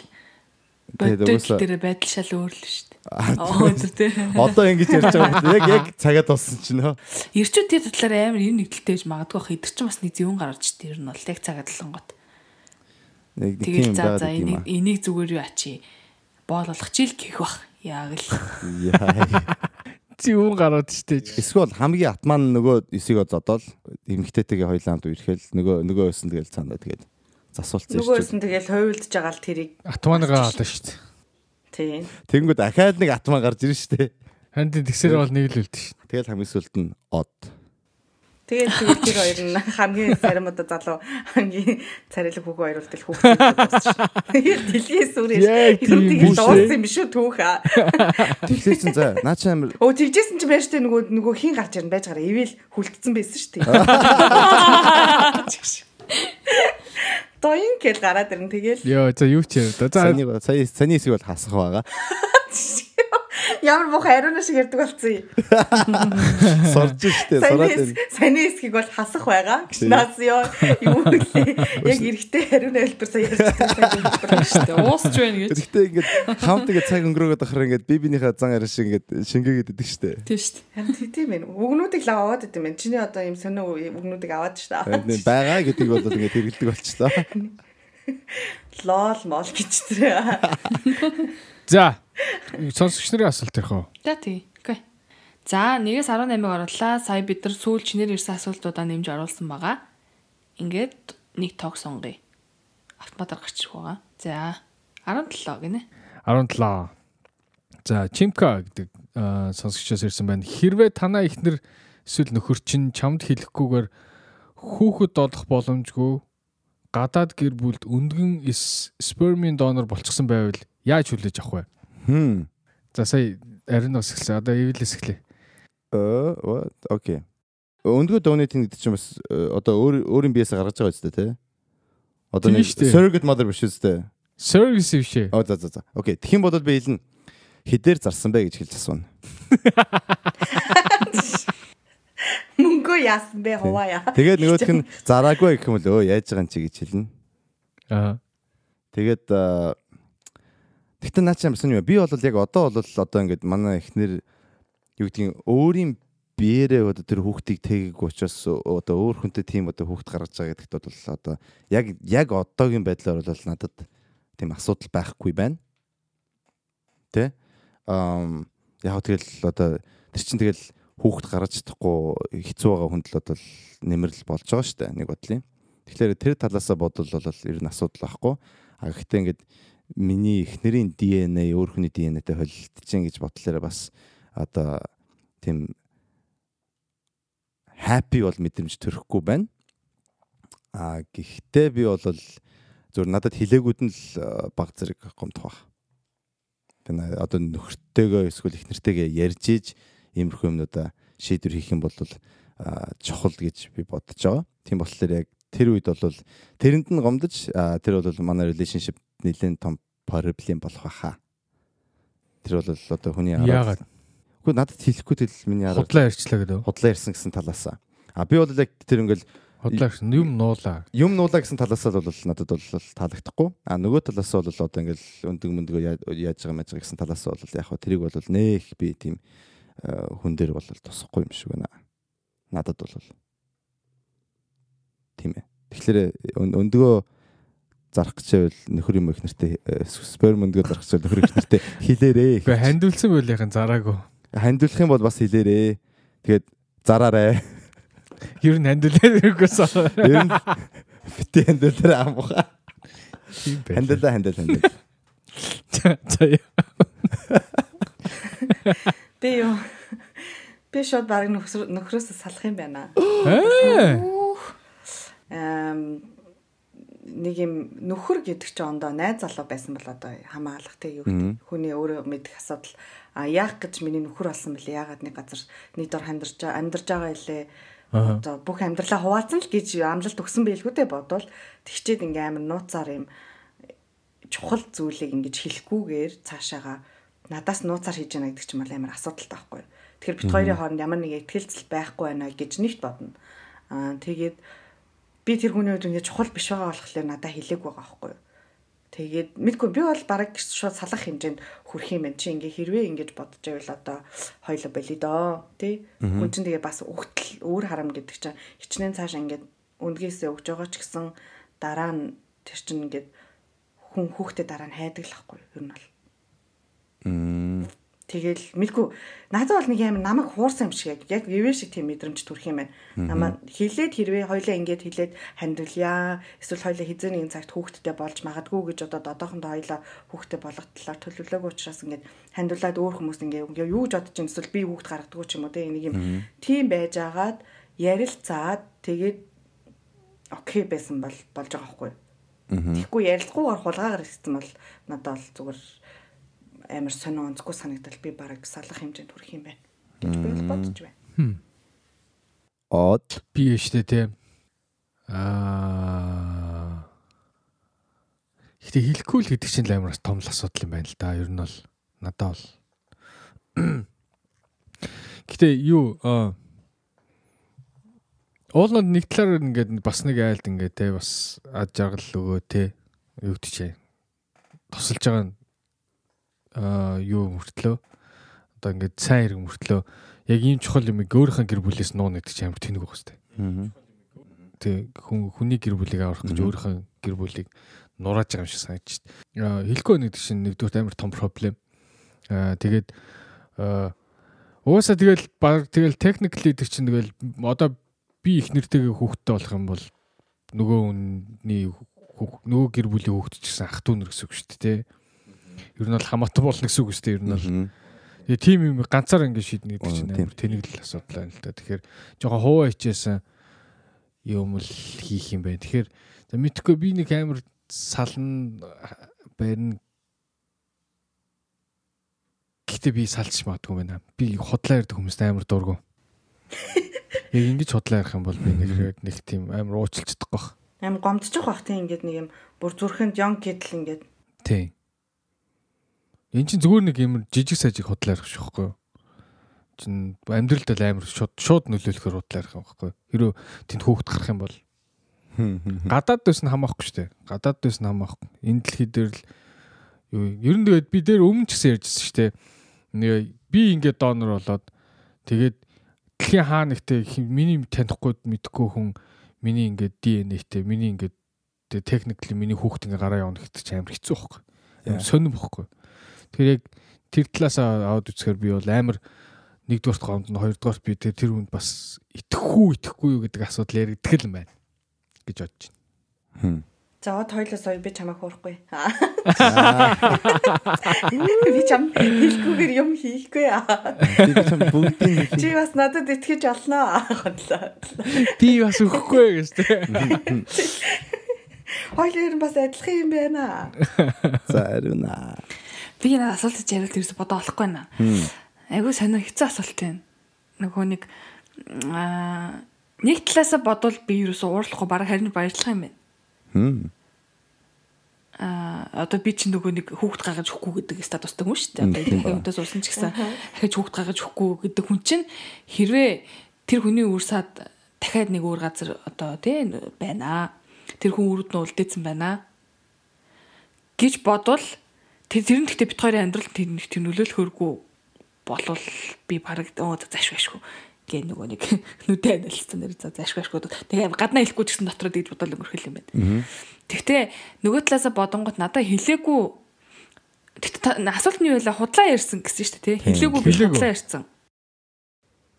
угаасаа дээр байдал шал өөр л шүү дээ. Аа тэр тий. одоо ингэж ярьж байгаа юм яг яг цагаад болсон чинь нөө. Ирчүүд тэр талаар амар ер нэгдэлтэй гэж магадгүй бах. Эдгэр чинь бас нэг зөвөн гаргаж штэ ер нь бол яг цагаад лонгот. Нэг тийм за за энийг энийг зүгээр юу ачи. Боол болгох чил гэх бах. Яг л. Яа. Зүүн гараад штэ. Эсвэл хамгийн атман нөгөө эсийг зодоол эмгтээтэйгээ хоёлаа хамт үерхэл нөгөө нөгөө өсөн тэгэл цаандаа тэгээд засуулсан Нөгөөс ирчүүд. нь тэгэл хойволдож байгаа л тэрийг Атманагаа одоо штэ. тийм. Тэнгүүд ахаад нэг атман гарч ирж штэ. Ханд тэгсэр бол нэг л үлдэн штэ. Тэгэл хамгийн сүлд нь од. Тэгээд тэр хоёр нь хамгийн сарим одоо залуу хамгийн царилэг хүүхэн хоёр бол тэл хүүхдүүд дууссан. Дэлхийн сүрээс Яг тийм хэрүүдийг үү, дууссан юм шүү түүхэ. Тэглээсэн за наа чи амир Өө тэгжсэн чи байж тээ нөгөө нөгөө хин гарч ирнэ байж гараа ивэл хүлдсэн байсан шүү дээ. Тоин гэл гараад ирнэ тэгэл Йоо за юу ч яриа да. За саний сая саний эсийг бол хасах байгаа. <laughs> ямар мох ариуна шиг ярьдаг болсон юм. <laughs> Сорж штэ сороод байна. Саний эсхийг бол хасах байгаа. Гшнаас ёо юу лээ. <laughs> Яг эрэхтэй ариуна хэлбэр сая ярьдаг. Штэ уусч байна гэж. Тэгэхдээ ингээд хамт ингээд цаг өнгөрөөгөө дахаар ингээд би бинийхээ зан арай шиг ингээд шингээгээд идэг штэ. Тийм штэ. Харин тийм ээ. Үгнүүдийг л аваад идэм байх. Чиний одоо юм сонио үгнүүдийг аваад дээ. Бага гэдэг бол ингээд хэрэгэлдэг болчихлоо. Лол мол гэж тэр. за сонсогч нарын асуулт ярих уу? За тий. Окей. За 1-ээс 18-ыг оруулаа. Сая бид нар сүүл чинээр ирсэн асуултуудаа нэмж оруулсан байгаа. Ингээд нэг тог сонгоё. Автоматар гарчих байгаа. За 17 гинэ. 17. За Чимка гэдэг сонсогчоос ирсэн байна. Хэрвээ танаа ихнэр эсвэл нөхөр чинь чамд хэлэхгүйгээр хүүхэд олох боломжгүй гадаад гэр бүлд өндгөн спермийн донор болчихсон байвал яаж хүлээж авах вэ? Хм. За сая арин бас эхэлсэн. Одоо эвлээс эхлэе. Э what? Окей. Өндгөө донейтинг гэдэг чинь бас э, одоо өөр өөрийн биесээ гаргаж байгаа үстэй тий. Одоо нэг surrogate mother биш үстэй. Service биш ээ. Оо за за за. Окей. Тэгхийн бодол би хэлнэ. Хідээр зарсан бэ гэж хэлж асууна. <laughs> Мөнгөө яасан бэ хуваая. Тэгээд нөгөөх нь зараагүй гэх юм л өө яаж байгаа юм чи гэж хэлнэ. Аа. Тэгээд аа, Тэгтээ наа чи юм сони би бол яг одоо бол одоо ингээд манай эхнэр юу гэдгийг өөрийн биеэрээ одоо тэр хүүхдийг тээгэг учраас одоо өөр хүнтэй тийм одоо хүүхд гаргаж байгаа гэдэгт бол одоо яг яг одоогийн байдлаар бол надад тийм асуудал байхгүй байна. Тэ? Ам яг тэгэл одоо тэр чин тэгэл хүүхд гаргаж чадахгүй хэцүү байгаа хүнд л одоо нэмэрл болж байгаа шүү дээ нэг бодлын. Тэгэхээр тэр талаасаа бодвол бол ер нь асуудал байхгүй. А гэхдээ ингээд миний эхнэрийн ДНХ өөр хүний ДНХ-тэй холилдчихээн гэж бодлоо бас одоо тийм happy бол мэдрэмж төрөхгүй байна. А гэхдээ би бол зөв надад хилээгүүд нь л баг зэрэг гомдох баг. Би одоо нөхөртэйгөө эсвэл эхнэртэйгээ ярьж ийж иймэрхүү юмнуудаа шийдвэр хийх юм бол чухал гэж би бодож байгаа. Тийм болохоор яг тэр үед бол тэрэнд нь гомдож тэр бол манай relationship нэлээд том проблем болох байхаа. Тэр бол одоо хүний Яагаад? Үгүй надад хэлэхгүй тэл миний арга Худлаа ярьчлаа гэдэг. худлаа ярьсан гэсэн талаасаа. А би бол яг тэр ингээл Худлаа гэсэн юм нуулаа. юм нуулаа гэсэн талаасаа бол надад бол таалагдахгүй. А нөгөө талаасаа бол одоо ингээл өндөг мөндгөө яаж байгаа мэж гэсэн талаасаа бол яг хөө тэрийг бол нээх би тийм хүн дээр бол тусахгүй юм шиг байна. Надад бол тийм ээ. Тэгэхээр өн- өндгөө зарах гэж байвал нөхөр юм их нэртэй сперм өндгөө зарах гэж нөхөр их нэртэй хилээрээ. Гэхдээ хандилсан байлийнхан зараагүй. хандуулах юм бол бас хилээрээ. Тэгээд зараарэ. Ер нь хандилаа хэрэггүйс. Ер нь бити хандуулаарай амууха. Хандуулаа хандуул хандуул. За яа. Би юу би шууд баг нөхрөөсөө салах юм байна. Эм нэг юм нөхөр гэдэг чинь ондоо найз залуу байсан бол одоо хамаалах те юу гэдэг. Хүний өөрөө мэдэх асуудал а яах гэж миний нөхөр болсон бэлээ? Яагаад нэг газар нэг дор амьдарч амьдарч байгаа илээ? Одоо бүх амьдралаа хуваацсан л гэж амлалт өгсөн байлгүй дээ бодвол. Тэгчээд ингээм амар нууцаар юм чухал зүйлийг ингэж хэлэхгүйгээр цаашаага надаас нууцаар хийж яана гэдэг чинь амар асуудалтай байхгүй. Тэгэхээр бит хоёрын хооронд ямар нэг ихтгэлцэл байхгүй байна гэж нэгт бодно. Аа тэгээд би тэр хүний үед ингээд чухал биш байгаа болохоор надад хэлээг байгаа байхгүй юу. Тэгээд мэдгүй би бол бараг шууд салах хэмжээнд хүрх юм байна. Чи ингээ хэрвээ ингэж бодож байвал одоо хоёлоо болиё доо тий. Хүн чинь тэгээ бас өгтөл өөр харам гэдэг чинь хичнээн цааш ингээд үндгээсээ өгж байгаа ч гэсэн дараа нь тэр чинь ингээд хүн хүүхдэд дараа нь хайдаг л байхгүй юу. Ер нь бол. Мм. Тэгэл мэдгүй надад бол нэг юм намайг хуурсан юм шиг яг ивэр шиг тийм мэдрэмж төрөх юм байна. Намаа хилээд хэрвээ хоёлаа ингээд хилээд хандвалъя эсвэл хоёлаа хизээ нэгэн цагт хүүхдтэй болж магадгүй гэж одоо додоохондоо хоёлаа хүүхдтэй болгох талаар төлөвлөөг учраас ингээд хандвалаад өөр хүмүүс ингээд юу гэж бодож эсвэл би хүүхд гаргадаггүй ч юм уу тийм нэг юм тийм байжгаад ярилцаад тэгээд окей байсан бол болж байгаа байхгүй. Тэгэхгүй ярилцгуугаар хулгаагаар ирсэн бол надад бол зүгээр амар сонио онцгүй санагдал би бараг салах хэмжээнд хүрэх юм байна гэж би бол бодож байна. Од. Би штэ те. Аа. Гэтэ хэлэхгүй л гэдэг чинь л амар том л асуудал юм байна л да. Ер нь бол надад бол. <clears throat> Гэтэ юу аа Ууланд нэг талаар ингээд бас нэг айлд ингээд те бас ад жаргал өгөө те юу гэдэг чинь тусалж байгаа юу мөртлөө одоо ингээд сайн хэрэг мөртлөө яг ийм чухал юм өөрийнхөө гэр бүлээс нууна гэдэг чинь амар тэнэг байх хэвээр. Тэг хүн хүний гэр бүлийг аврах гэж өөрийнхөө гэр бүлийг нурааж байгаа юм шиг санагдчих. Аа хэлэхгүй нэг чинь нэгдүгээр амар том проблем. Тэгээд аа уусаа тэгэл баг тэгэл техникли гэдэг чинь тэгэл одоо би их нэртэйгээ хүүхдтэй болох юм бол нөгөө хүний нөгөө гэр бүлийн хүүхд ч гэсэн ах トゥ нэр гэсэн үг шүү дээ. Ер нь бол хамаатай болно гэсэн үг шүү дээ. Ер нь бол Тэгээ тим юм ганцаар ингэ шийднэ гэдэг чинь амар тэнэгэл асуудал байна л да. Тэгэхээр жоохон хуваа хичээсэн юм л хийх юм байна. Тэгэхээр за мэдхгүй би нэг амар сална барина. Гэтэ би салж магадгүй байна. Би худлаа ярддаг хүмүүст амар дургу. <laughs> Яг ингэж худлаа ярих юм бол би нэг нэг тийм амар уучлцдаг бах. Амар гомдчих бах тийм ингээд нэг юм бүр зүрхэнд young kidл ингээд. Тийм. Эн чинь зүгээр нэг юм жижиг сажиг худлаа ярих шүүхгүй юу? Чин амьдралд л амар шууд шууд нөлөөлөхөр худлаа ярих юм байхгүй юу? Хэрэв тэнд хөөхд гарах юм бол гадаад дэс нь хамаахгүй шүү дээ. Гадаад дэс нь хамаахгүй. Энэ дэлхий дээр л юу ер нь тэгээд би дээр өмнө ч гэсэн ярьжсэн шүү дээ. Би ингээд донор болоод тэгээд дэлхийн хаа нэгтэй миний танихгүй мэдхгүй хүн миний ингээд ДНХ-тэй миний ингээд техникли миний хүүхд ингээ гараа явна гэдэг чинь амар хэцүү байхгүй. Сонирм байхгүй. Тэгэхээр яг тэр талаас аваад үзэхээр би бол амар нэгдүгээрт гомд нь хоёрдугаарт би тэр тэр хүнд бас итгэхгүй итгэхгүй юу гэдэг асуудал яригдэх юм байна гэж бодож байна. За од хоёлоо сая би чамайг хуурахгүй. <laughs> Би чам хэлэхгүйгээр юм хийхгүй. Би чам бүгдийг Чи бас надад итгэж олноо. Хотлоо. Би бас өгөхгүй гэж тэ. Хоёлоо ер нь бас адилхан юм байна. За ариуна. Би энэ асуултыг яриад ерөөсө бодоо олохгүй байна. Айгуу сонио хэцүү асуулт байна. Нөгөө нэг аа нэг талаасаа бодвол би ерөөсө уурлахгүй бараг харин баярлах юм байна. Аа одоо би чинь нөгөө нэг хүүхд гаргаж өгөхгүй гэдэг статустай хүн шүү дээ. Одоо дахиад өдөөс уусан ч гэсэн дахиж хүүхд гаргаж өгөхгүй гэдэг хүн чинь хэрвээ тэр хүний үрсад дахиад нэг өөр газар одоо тий байна. Тэр хүн үрд нь улдээсэн байна гэж бодвол тэр тэр нь гэхдээ бит хоёрын амьдрал тэр нэг тэр нөлөөлөхөргүй болвол би бараг оо зашгүй ашгүй гээ нөгөө нэг <laughs> нүдэ анализсан нэр за зашгүй ашгүй тэгээ гаднаа хэлэхгүй ч гэсэн дотроо дийж бодол өнгөрөх юм байна. Тэгтээ нөгөө талаасаа бодонгот надад хэлээгүй асуулт нь юу вэ худлаа ярьсан гэсэн шүү дээ тий хэлээгүй би худлаа ярьсан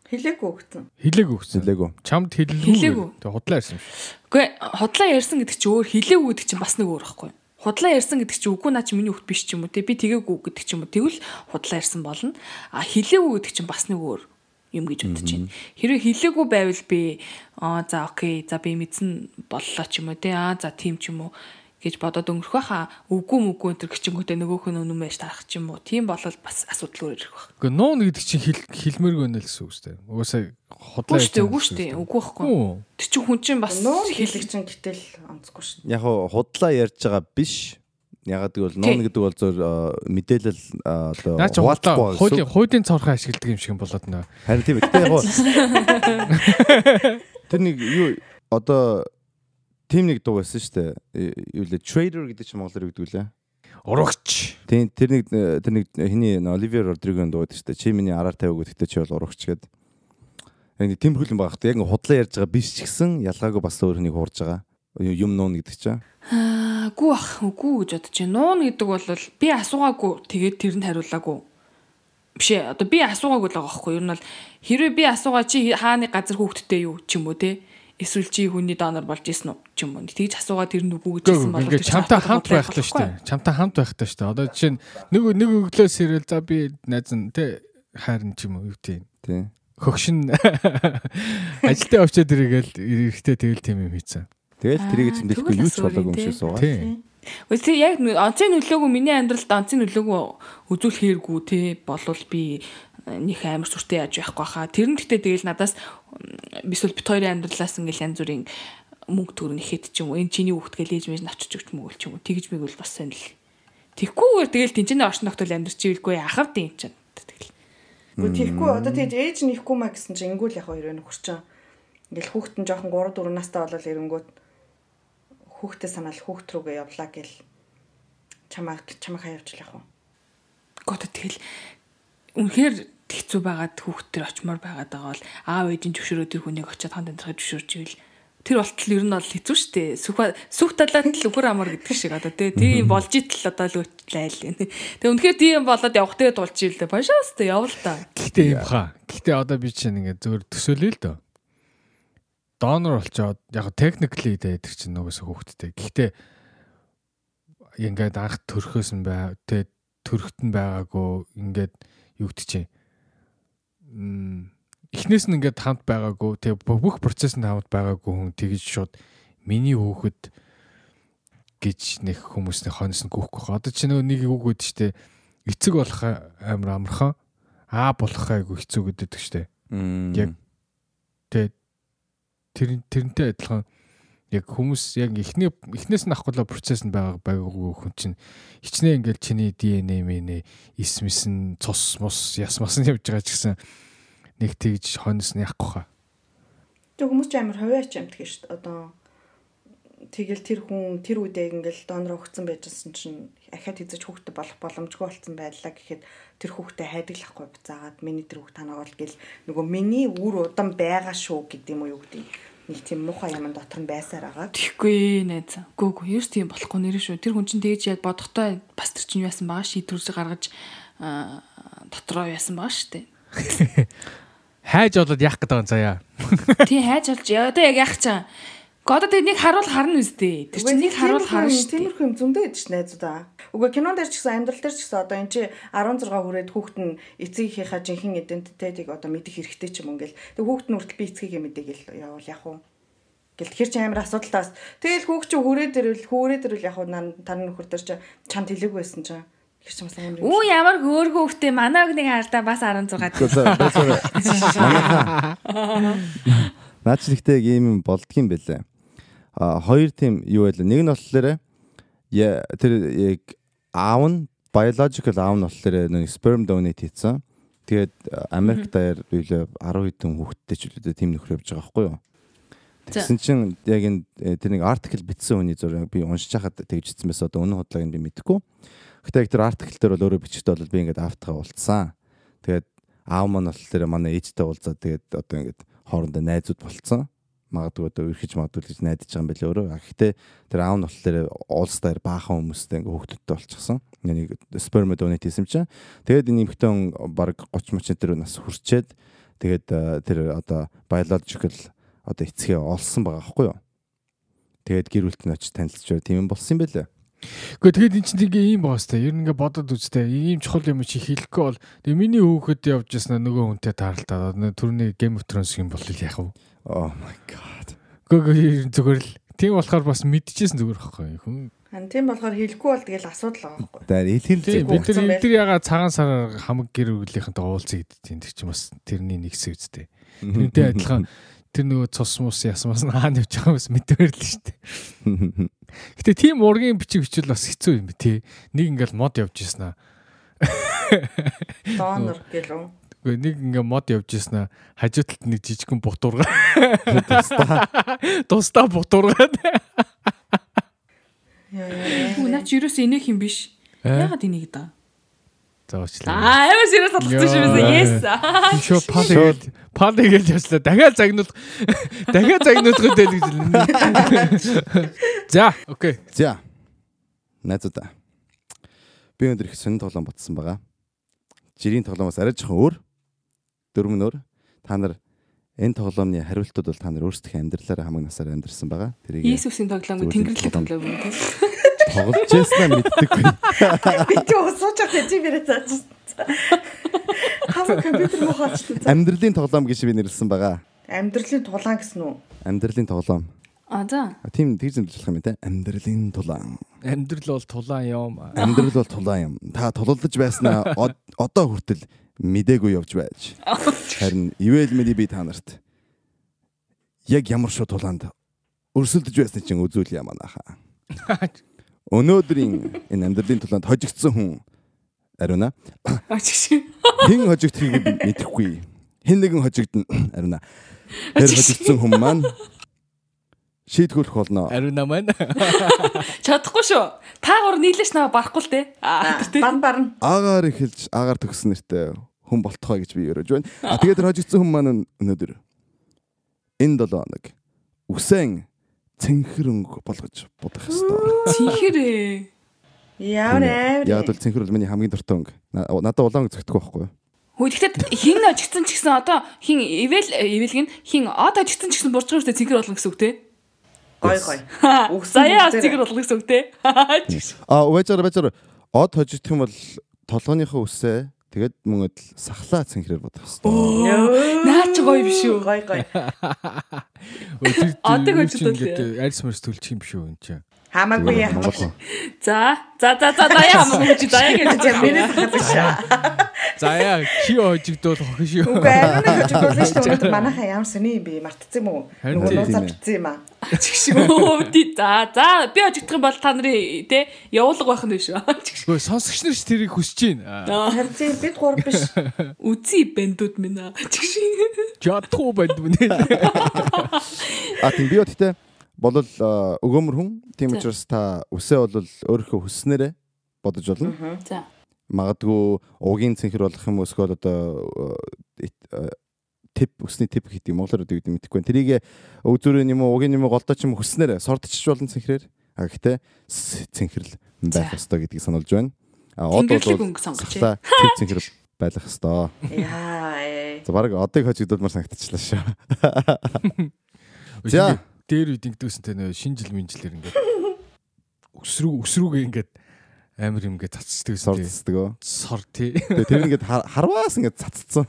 Хэлээгүй өгсөн. Хилээг өгсөн. Хэлээгүй. Чамд хэллгүй. Хэлээгүй. Тэг худлаа ярьсан юм шиг. Үгүй худлаа ярьсан гэдэг чинь өөр хэлээгүй гэдэг чинь бас нэг өөр байхгүй юу? Худлаа ярьсан гэдэг чинь үгүй наа чи миний хүүхд биш ч юм уу те? Би тгээгүү гэдэг ч юм уу? Тэгвэл худлаа ярьсан болно. А хэлээгүй гэдэг чинь бас нэг өөр юм гэж бодож байна. Хэрвээ хэлээгүй байвал би аа за окей за би мэдсэн боллоо ч юм уу те? Аа за тийм ч юм уу гэж бодоод өнгөрөх байхаа үгүй мүгүй энэ гिचингүүтэй нөгөөх нь өнөм байж тарах ч юм уу тийм болол бас асуудал өөр ирэх байх. Гэхдээ нуун гэдэг чинь хэлмэрг байна л гэсэн үг үстэй. Угаасаа хотлоо яж. Үгүй шүү дээ. Үгүй байхгүй. Тэр чинь хүн чинь бас нуун хэлэг чинь гэтэл онцгүй шүү. Яг худлаа ярьж байгаа биш Ягаад гэвэл нуун гэдэг бол зөв мэдээлэл одоо хуваалцахгүй хуулийн хуулийн цорхон ашигладаг юм шиг болоод нөө. Харин тийм ээ. Тэр <laughs> нэг юу одоо тим нэг дуу байсан шүү дээ. Юу лээ trader гэдэг чинь монголоор юу гэдэг лээ? Урагч. Тийм тэр нэг тэр нэг хиний Оливер Родригийн дуу гэдэг шүү дээ. Чи миний араар тавиаг гэхдээ чи бол урагч гэдэг. Яг нэг тэмхүүл юм багт. Яг худлаа ярьж байгаа биш ч гэсэн ялгаагүй бас өөр хүнийг хуурж байгаа. Юм нуун гэдэг чинь. Үгүй бах үгүй гэж бодож байна. Нуун гэдэг бол би асуугаагүй тэгээд тэрэнд хариулаагүй. Биш ээ одоо би асуугаагүй л байгаа байхгүй. Ер нь бол хэрвээ би асуугаа чи хааны газар хүүхдтэй юу ч юм уу те эсвэл чи хүний донор болж исэн үү ч юм уу. Тэгж асуугаа тэр нүгүү гэж хэлсэн бол ингээд чамтай хамт байх л шүү дээ. Чамтай хамт байх таа шүү дээ. Одоо жишээ нь нэг нэг өглөөс ирэл за би найз нь те хайрн ч юм уу юу тийм. Хөгшин <laughs> ажилтаа очиод ирэгээл эрэхтэй тэгэл тийм юм хийцэн. Тэгэл тэрийг зэмлэхгүй юу ч болоогүй юм шиг суугаа. Тийм. Үгүй яг онцгийн нөлөөгөө миний амьдралд онцгийн нөлөөгөө үзүүлэхээргүй те болвол би них амар сүртэй яаж байхгүй хаа. Тэр нь гэхдээ тэгэл надаас бисүүл бит хоёрын амьдралаас ингээл янз бүрийн мөнгө төгрөг нэхэд ч юм уу энэ чиний хүүхд гээл ээж мэж навчиж өгч мөгөл ч юм уу тэгж мэг бол бас сайн л. Тэгхгүйгээр тэгэл тэнцэнэ оршин тогтол амьдрч ийлгүй яхав тийм ч тэгэл. Үгүй тэгхгүй одоо тэгж ээж нэхгүй маа гэсэн чинь ингүүл яг хоёр байна хурчин. Ингээл хүүхд нь жоохон 3 4 настай болол ирэнгүүт хүүхдээ санаал хүүхд рүүгээ явлаа гэл чамаа чамаа хаявж л яг уу. Гот тэгэл үнэхээр хэцүү байгаад хүүхд төр очимоор байгаад байгаа бол аав ээжийн зөвшөөрөө тэр хүнийг очиад ханд амьдрахад зөвшөөрч ивэл тэр болтол ер нь бол хэцүү шттэ. Сүх сүх талаад л үхэр амар гэдэг шиг одоо тийм болж итл одоо л өтлээл. Тэгээ үнэхээр тийм болоод явах тэгээ тулж ийлээ. Башаастай явал та. Гэхдээ юм хаа. Гэхдээ одоо би чинь ингээд зөвөр төсөөлөе л дөө донор болчоод яг техникли дээр чинь нөгөөсөө хүүхдтэй. Гэхдээ ингээд анх төрхөөс нь бай тэ төрөхт нь байгаагүй ингээд чинь эхнээс нь ингээд хамт байгаагүй тэг бүх процесс нь хамт байгаагүй хүн тэгж шууд миний хүүхэд гэж нэг хүмүүсний хонос нь гүхгүй. Одоо чи нэг үгүүд штэ эцэг болох амар амархан аа болох айгу хэцүү гэдэг штэ. Яг тэг тэр тэрнтэй адилхан яг хүмүүс яг эхний эхнээс нь авахгүй процесс нь байгаа байгаагүй хүн чинь хичнээн ингээл чиний ДНХ мэнэ ис мисэн цус мус яс мас нь явж байгаа ч гэсэн нэг тэгж хонос нь яахгүй хаа. Тэг хүмүүс ч амар ховооч амт гэж шүү дээ. Одоо тэгэл тэр хүн тэр үедээ ингээл донор өгцөн байжсэн чинь ахаад хязгаарч хүүхдэд болох боломжгүй болсон байлаа гэхэд тэр хүүхдэд хайдаглахгүй буцаагаад миний тэр хүүхд танаа бол гэл нөгөө миний үр удан байгаа шүү гэдэг юм уу юу гэдэг нэг тийм муухай юм дотор нь байсаар байгаа. Тэгэхгүй найз. Гүү гүү ерөөс тийм болохгүй нэр шүү. Тэр хүн чинь тэгж яг бодохдоо бас тэр чинь яасан байгаа шийдвэрж гаргаж дотроо яасан байгаа шүү дээ. <laughs> Хайж болоод яах гэдэг юм заяа. <laughs> Тий хайж болж одоо яг яах чам. Одоо тэднийг харуул харна үстэй. Тэр чинь нэг харуул харна шүү. Тиймэрхүү юм зөндөө ш найзуудаа. Үгүй кинон дээр ч гэсэн амьдрал дээр ч гэсэн одоо эн чи 16 хүрээд хүүхэд нь эцгийнхээ жинхэнэ идентитетийг одоо мэдэх хэрэгтэй ч юм ингээл. Тэг хүүхэд нь хүртэл би эцгийгээ мэдээгэл явал яг уу. Гэл тэгэхээр чи амар асуудалтаас тэгэл хүүхд чи хүрээд ирвэл хүрээд ирвэл яг уу тань нөхөр дээр чи чанд хэлээгүй байсан чинь Тэр ч бас амар. Үу ямар хөөрхөн хөвгтэй манай огныг хаалдаа бас 16 даа. <laughs> Наач нэгтэй ийм болдгийм бэлээ а хоёр тийм юу байлаа. Нэг нь болохоор тэр яг аав нь biological аав нь болохоор нэг sperm donate хийсэн. Тэгээд Америк даяар үйлээ 10 хэдэн хүүхэдтэй ч үлээ тийм нөхөр явж байгаа байхгүй юу? Тэгсэн чинь яг энэ тэр нэг артикл бичсэн хүний зураг би уншиж хахад тэгжсэн байсан. Одоо үнэн худлааг нь би мэдэхгүй. Гэтэ яг тэр артикл дээр бол өөрөө бичгтэй бол би ингээд автгаа уулцсан. Тэгээд аав маань бол тэр манай ээжтэй уулзаад тэгээд одоо ингээд хоорондоо найзууд болцсон магадгүй одоо өрхөж магадгүй гэж найдаж байгаа юм байна өөрөө. Гэхдээ тэр аав нь болохоор уулсдаар баахан хүмүүстэй ингээ хүүхдүүдтэй болчихсон. Нэг sperm donate хийсэн чинь. Тэгээд энэ эмэгтэй баг 30 мөч тэр нас хүрчээд тэгээд тэр одоо biological одоо эцгээ олсон байгаа байхгүй юу? Тэгээд гэр бүлт нь очиж танилцж байгаа тийм юм болсон юм байлээ. Гэхдээ тэгээд эн чинь тэгээ ийм сте. Ер нь ингээ бодоод үзтээ. Ийм чухал юм чи хэлэхгүй бол тэгээ миний хөөхөд явж яснаа нөгөө хүнтэй тааралтаа. Түрний Game of Thrones юм бол яах вэ? Oh my god. Гэхдээ зүгээр л тийм болохоор бас мэдчихсэн зүгээр байхгүй хүн. Хан тийм болохоор хэлэхгүй бол тэгэл асуудал байгаа байхгүй. Тэр илхэл Тийм бид нар байл. эдгээр яга цагаан сараар хамаг гэр бүлийнхэнтэй уулзах гэдэгт тэр чинь бас тэрний нэг хэсэг үстэй. Тэрнтэй адилхан тэр нөгөө цус мус ясмаас нь хаана явж байгаа бас мэдвэр л шүү дээ. Гэтэ тийм ургийн бичиг бичвэл бас хэцүү юм тий. Нэг ингээл мод явж ирсэн аа. Донор гэлөө. Үгүй нэг ингээ мод явж ирсэн аа. Хажуу талд нэг жижигхэн бутуургаа. Тустаа <laughs> бутуургаад. Яа яа. Хүү наа чи юус инех юм биш. Ягаад энийг даа? Заачлаа. Аа амар serious бодлоо шүү дээ. Yes. Шо пал гэж пал гэж яслаа. Дахиад загнуул. <laughs> Дахиад загнуулах гэдэг л гэж. <laughs> За, окей. За. Найзуудаа. Би өндөр их сонин тоглоом ботсон байгаа. Жирийн тоглоомоос арай жоохон өөр. Дөрвөн өөр. Та нар энэ тоглоомны хариултууд бол та нар өөрсдийнхээ амьдралаараа хамаг насаар амьдэрсэн байгаа. Тэрийг Иесусийн тоглоом тэнгэрлэг тоглоом юм тийм. тоглож яснаа мэддэггүй. Би ч усууч явах чи бэрэ цаач. Хам компьютер хаачдаг. Амьдралын тоглоом гэж би нэрлсэн байгаа. Амьдралын тулаан гэсэн үү? Амьдралын тоглоом. А за. Тийм тэр зэмлэх юм те. Амьдралын тулаан. Амьдрал бол тулаан юм. Амьдрал бол тулаан юм. Та тулалдаж байснаа од- одоо хүртэл мдээгүй явж байж. Харин ивэл миний би та нарт яг ямар шууд тулаанд өрсөлдөж байсны чинь үзүүл ямаанаха. Өнөөдрийн энэ амьдралын тулаанд хожигдсон хүн ариуна. Хэн хожигдхийг би мэдэхгүй. Хэн нэгэн хожигдно ариуна. Тэр хожигдсон хүн маань шийдгүүлэх болно. Ариуна маань. <laughs> Чадахгүй шүү. Та гур нийлээш наваа барахгүй л дээ. Аа тийм. Бан барна. Агаар эхэлж агаар төгсөн нэртэй хүн болтохой гэж би өрөөж байна. А тэгээд тэр хожигдсон хүн маань өнөөдөр энэ 7 хоног үсэн цэнхэр өнгө болгож будах ёстой. Чихэрээ. Ямар амар. Яг бол цэнхэр бол миний хамгийн дуртай өнгө. На- Надад улаан өнгө зөгтөхгүй байхгүй юу? Хөө тэгэхэд хин ажигдсан ч гэсэн одоо хин ивэл ивэлг нь хин од ажигдсан ч гэсэн бурж гэртэй цэнхэр болно гэсэн үг те. Гой гой. <laughs> Заяа цэнхэр болно гэсэн үг те. А уяжаар бачаар од хожигдох юм бол толгойнхоо үсээ тэгээд мөн л сахлаа цэнхрээр будах ёстой. Наа чи гоё биш үү? Гой гой. Одог хожигдол. Арьс мөрс төлчих юм биш үү энэ чинь. Хамаагүй яа. Монгол. За за за за заяа хамаагүй чи заяа гэж За миний хадагш. За яа чи хожигдвол хохин шүү. Үгүй ариуна хожигдуулсан шүү дээ. Манайхаа ямар сони юм бэ? Мартцсан юм уу? Нөгөө нууцаар ээ. битсэн юм аа. Чигшүү тий за за би ажигдах юм бол та нарын те явуулга байх нь шүү. <laughs> Гэхдээ сонсогч нар ч тэрийг хүсэж байна. Харин бид гур биш. <laughs> Үзий бэндүүд минь аа. Чигшээ. Чадахгүй байд мөнэ. <laughs> А тийм би бодтой болол өгөөмөр хүн. Тийм учраас та үсээ бол өөрийнхөө хүснээрээ бодож болно. За. магадгүй угийн цэнхэр болох юм эсвэл одоо э, э, тип усны тип гэдэг юм монголоор гэдэг юм мэдэхгүй байна. Тэрийг өвзөрийн юм уу угийн юм уу голдоо ч юм хүснээр сордчихж болно цэнхрээр. А гэхдээ цэнхэрл байх ёстой гэдгийг сануулж байна. А од Тэнгэрлэг бол сахлаа тип цэнхэр байх ёстой. Яа. ээ. За баг одыг хожигдуулмаар санагдчихлаа шүү. За. Дээр үед ингэдэгсэнтэй нөө шинэ жил минжилэр ингээд өсрүү өсрүүгээ ингээд амар юм ингээд цацдаг. Сордцдаг. Сор тий. Тэгээ тэр ингээд хар- харваас ингээд цаццсан.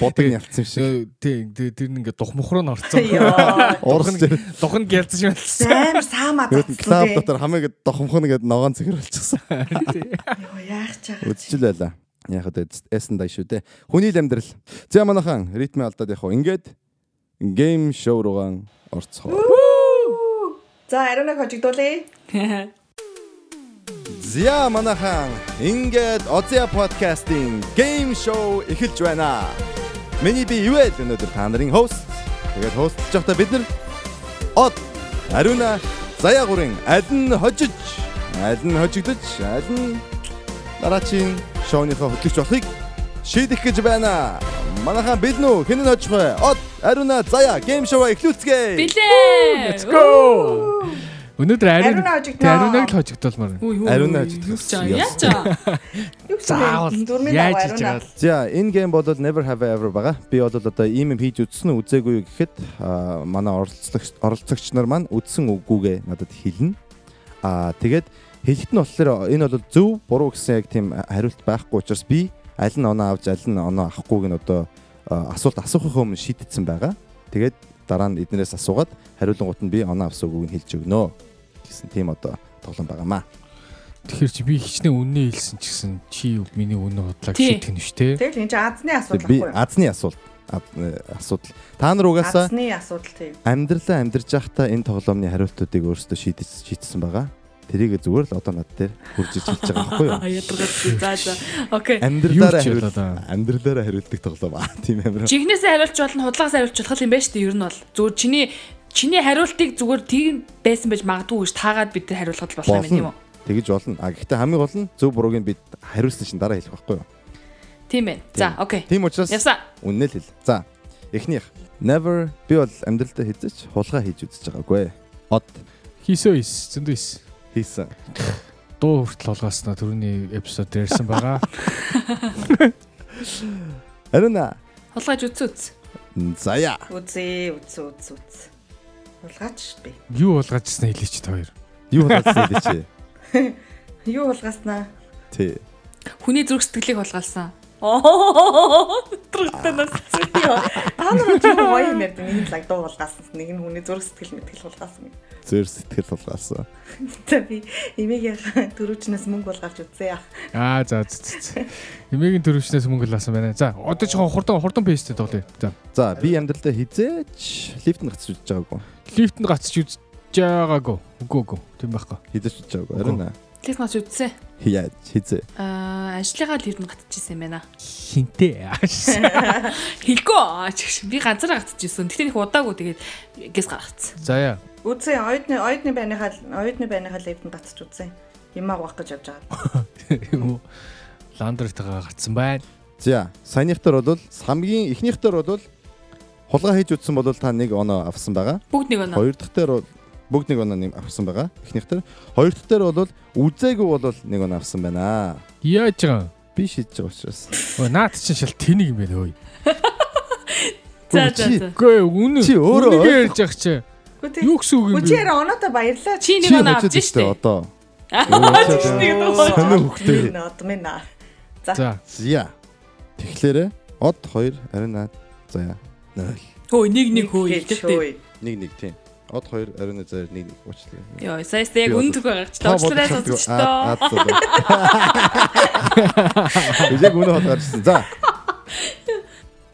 Бодог ялцсан шиг. Тий тий тэр нь ингээд дух мухруу н орцсон. Яа. Уурс Дух нь гялцсан юм болсон. Амар саамаа Тэгээд клаб дотор хамаа ингээд дохомхон ингээд ногоон цэгэр болчихсон. Яах чагаа. Үдчил байла. Яг одоо эсэн дай шүү дээ. Хүний л амьдрал. За манайхан ритмээ алдаад яг хоо ингээд гейм шоу руугаа орцгоо. За ариуна хожигдуулъя. <laughs> За манайхан ингээд Озя подкастын гейм шоу эхэлж байна. Миний би ивэл өнөөдөр та нарын хост. Тэгээд хостж байхдаа бид нар од Ариуна Заяа гурын аль нь хожиж, аль нь хожигдож, аль нь дараачийн шоуныхоо хөтлөгч болохыг шийдэх гэж байна. Манайхан бэлэн үү? Хэн нь хожих вэ? Од Ариуна Заяа гейм шоу эхлүүлцгээе. Билээ. Let's go. Өнөөдөр ариун ариунаг л хожигдуулмаар. байна. Ариун ёс. Яаж аа? Юу гэсэн Заавал яаж байгаа За энэ гейм бол never have I ever байгаа. Би бол одоо ийм юм хийж үзсэн үү үзээгүй юу гэхэд манай оролцогч оролцогч нар маань үзсэн үгүйгээ надад хэлнэ. Аа тэгээд хэлэхэд нь болохоор энэ бол зөв буруу гэсэн яг тийм хариулт байхгүй учраас би аль нь оноо авч аль нь оноо авахгүйг нь одоо асуулт асуухын өмнө шийдтсэн байгаа. Тэгээд дараа нь эднэрээс асуугаад хариулангууд нь би оноо авсан үгийг нь хэлж өгнө гэсэн тийм одоо тоглоом байгаамаа. Тэгэхээр чи би хичнээн үннээ хэлсэн ч гэсэн чи миний үнэ бодлоо шийдэх нь шүү дээ. Тэгэл энэ чинь азны асуудал Би байхгүй юу? азны асуулт ад- э, асуудал. Та нар угаасаа Азны асуудал тийм. амьдралаа амьдарч байхдаа энэ тоглоомны хариултуудыг өөрсдөө шийдэж шийдсэн байгаа. Тэрийг зүгээр л одоо над дээр хурж иж хэлж байгаа байхгүй юу? <laughs> А ядаргаад за за. Окей. Амьдралаараа да. амьдралаараа хариулдаг тоглоом аа <laughs> тийм амир. Жигнэсээ хариулж болно, худлагаас хариулж болох юм байна шүү дээ. Ер нь бол зүгээр чиний чиний хариултыг зүгээр тийм байсан байж магадгүй гэж таагаад бид тэр хариулахад болох юм байна тийм үү? Тэгэж болно. А гэхдээ хамгийн гол нь зөв бурууг нь бид хариулсан чинь дараа хэлэх байхгүй юу? Тийм байна. За, окей. Тийм учраас Явсан. үнэн л хэл. За. Эхнийх. Never би бол амьдралдаа хийж хулгай хийж үзэж байгаагүй. Од Хийсөө ис, зөндөө ис. Хийсэн. Дуу хүртэл олгоосноо түрүүний эпизод дээрсэн байгаа. <laughs> Аруна. Хулгайж үтс үтс. Заяа. Үзээ, үзээ, үзээ, үзээ. Хулгаач би. Юу болгоожсэн хэлээч та хоёр. Юу бэ чи? <laughs> Юу хулгааснаа? Тий. Хүний зүрх сэтгэлийг хулгайлсан. Оо. Трэгтэй нас. Та нар ч юм гоё юм ярьдаг. Нэг нь лаг дуу хулгаасан, нэг нь хүний зүрх сэтгэл мэтгэл хулгаасан. Зөөр сэтгэл болгосон. За би эмээгийн төрүүчнээс мөнгө болгож үзье. Аа за за. Эмээгийн төрөвчнээс мөнгө лаасан байна. За одоо ч хурдан хурдан пейстэй тоглоё. За. За би амьдралдаа хизээч лифт нь гацж үзэж байгаагүй. Лифтэнд гацч үзэж байгаагүй. Үгүй үгүй. Тийм байхгүй. Хизээч үзэж байгаагүй. Аруна. Лифт нас үтсэн. Яаж хизээ. Аа, ажлынхаа лифтэнд гатчихсан юм байна. Хинтээ. Хэлгүй аа чигш. Би ганцаараа гатчихсан. Тэгтээ их удаагүй тэгээд гэс гаргацсан. За яа. Үзье, оюутны оюутны байныхаа оюутны байныхаа левтэнд гацч үзье. Юмаа угаах гэж явж байгаа. <laughs> Юу ландртайгаа гарцсан байна. За саяныхтар бол хамгийн эхнийхтар бол хулгай хийж үзсэн бол та нэг оноо авсан байгаа. Бүгд нэг оноо. Хоёр дахь дээр бол бүгд нэг оноо авсан байгаа. Эхнийхтар. Хоёр дахь дээр бол үзээгүй бол нэг оноо авсан байна. Яаж байгаа? Би шийдэж байгаа учраас. Өө наад чинь шал тэнийг юм байна өөй. За Чи- за за. Ээ, үнэ. Чи өөрөө ярьж явах чи. Юу гэсэн үг юм Үгүй чи бэ? яра оноотой баярлаа. Чи нэг Чи оноо авч штэ. одоо. нэг дуу. Сонио хөхтэй. Нот мэнэ. За. За. За. Тэгэхээр од 2 арина заяа 0. Хөө нэг нэг хөө хэлдэг. Нэг нэг тийм. Од 2 арина заяа нэг нэг уучлаа. Йоо, саяс яг Би үн төгөө гарч та уучлаарай сонсож Аа. тоо. Яг <laughs> үнэ хатаарсан. За.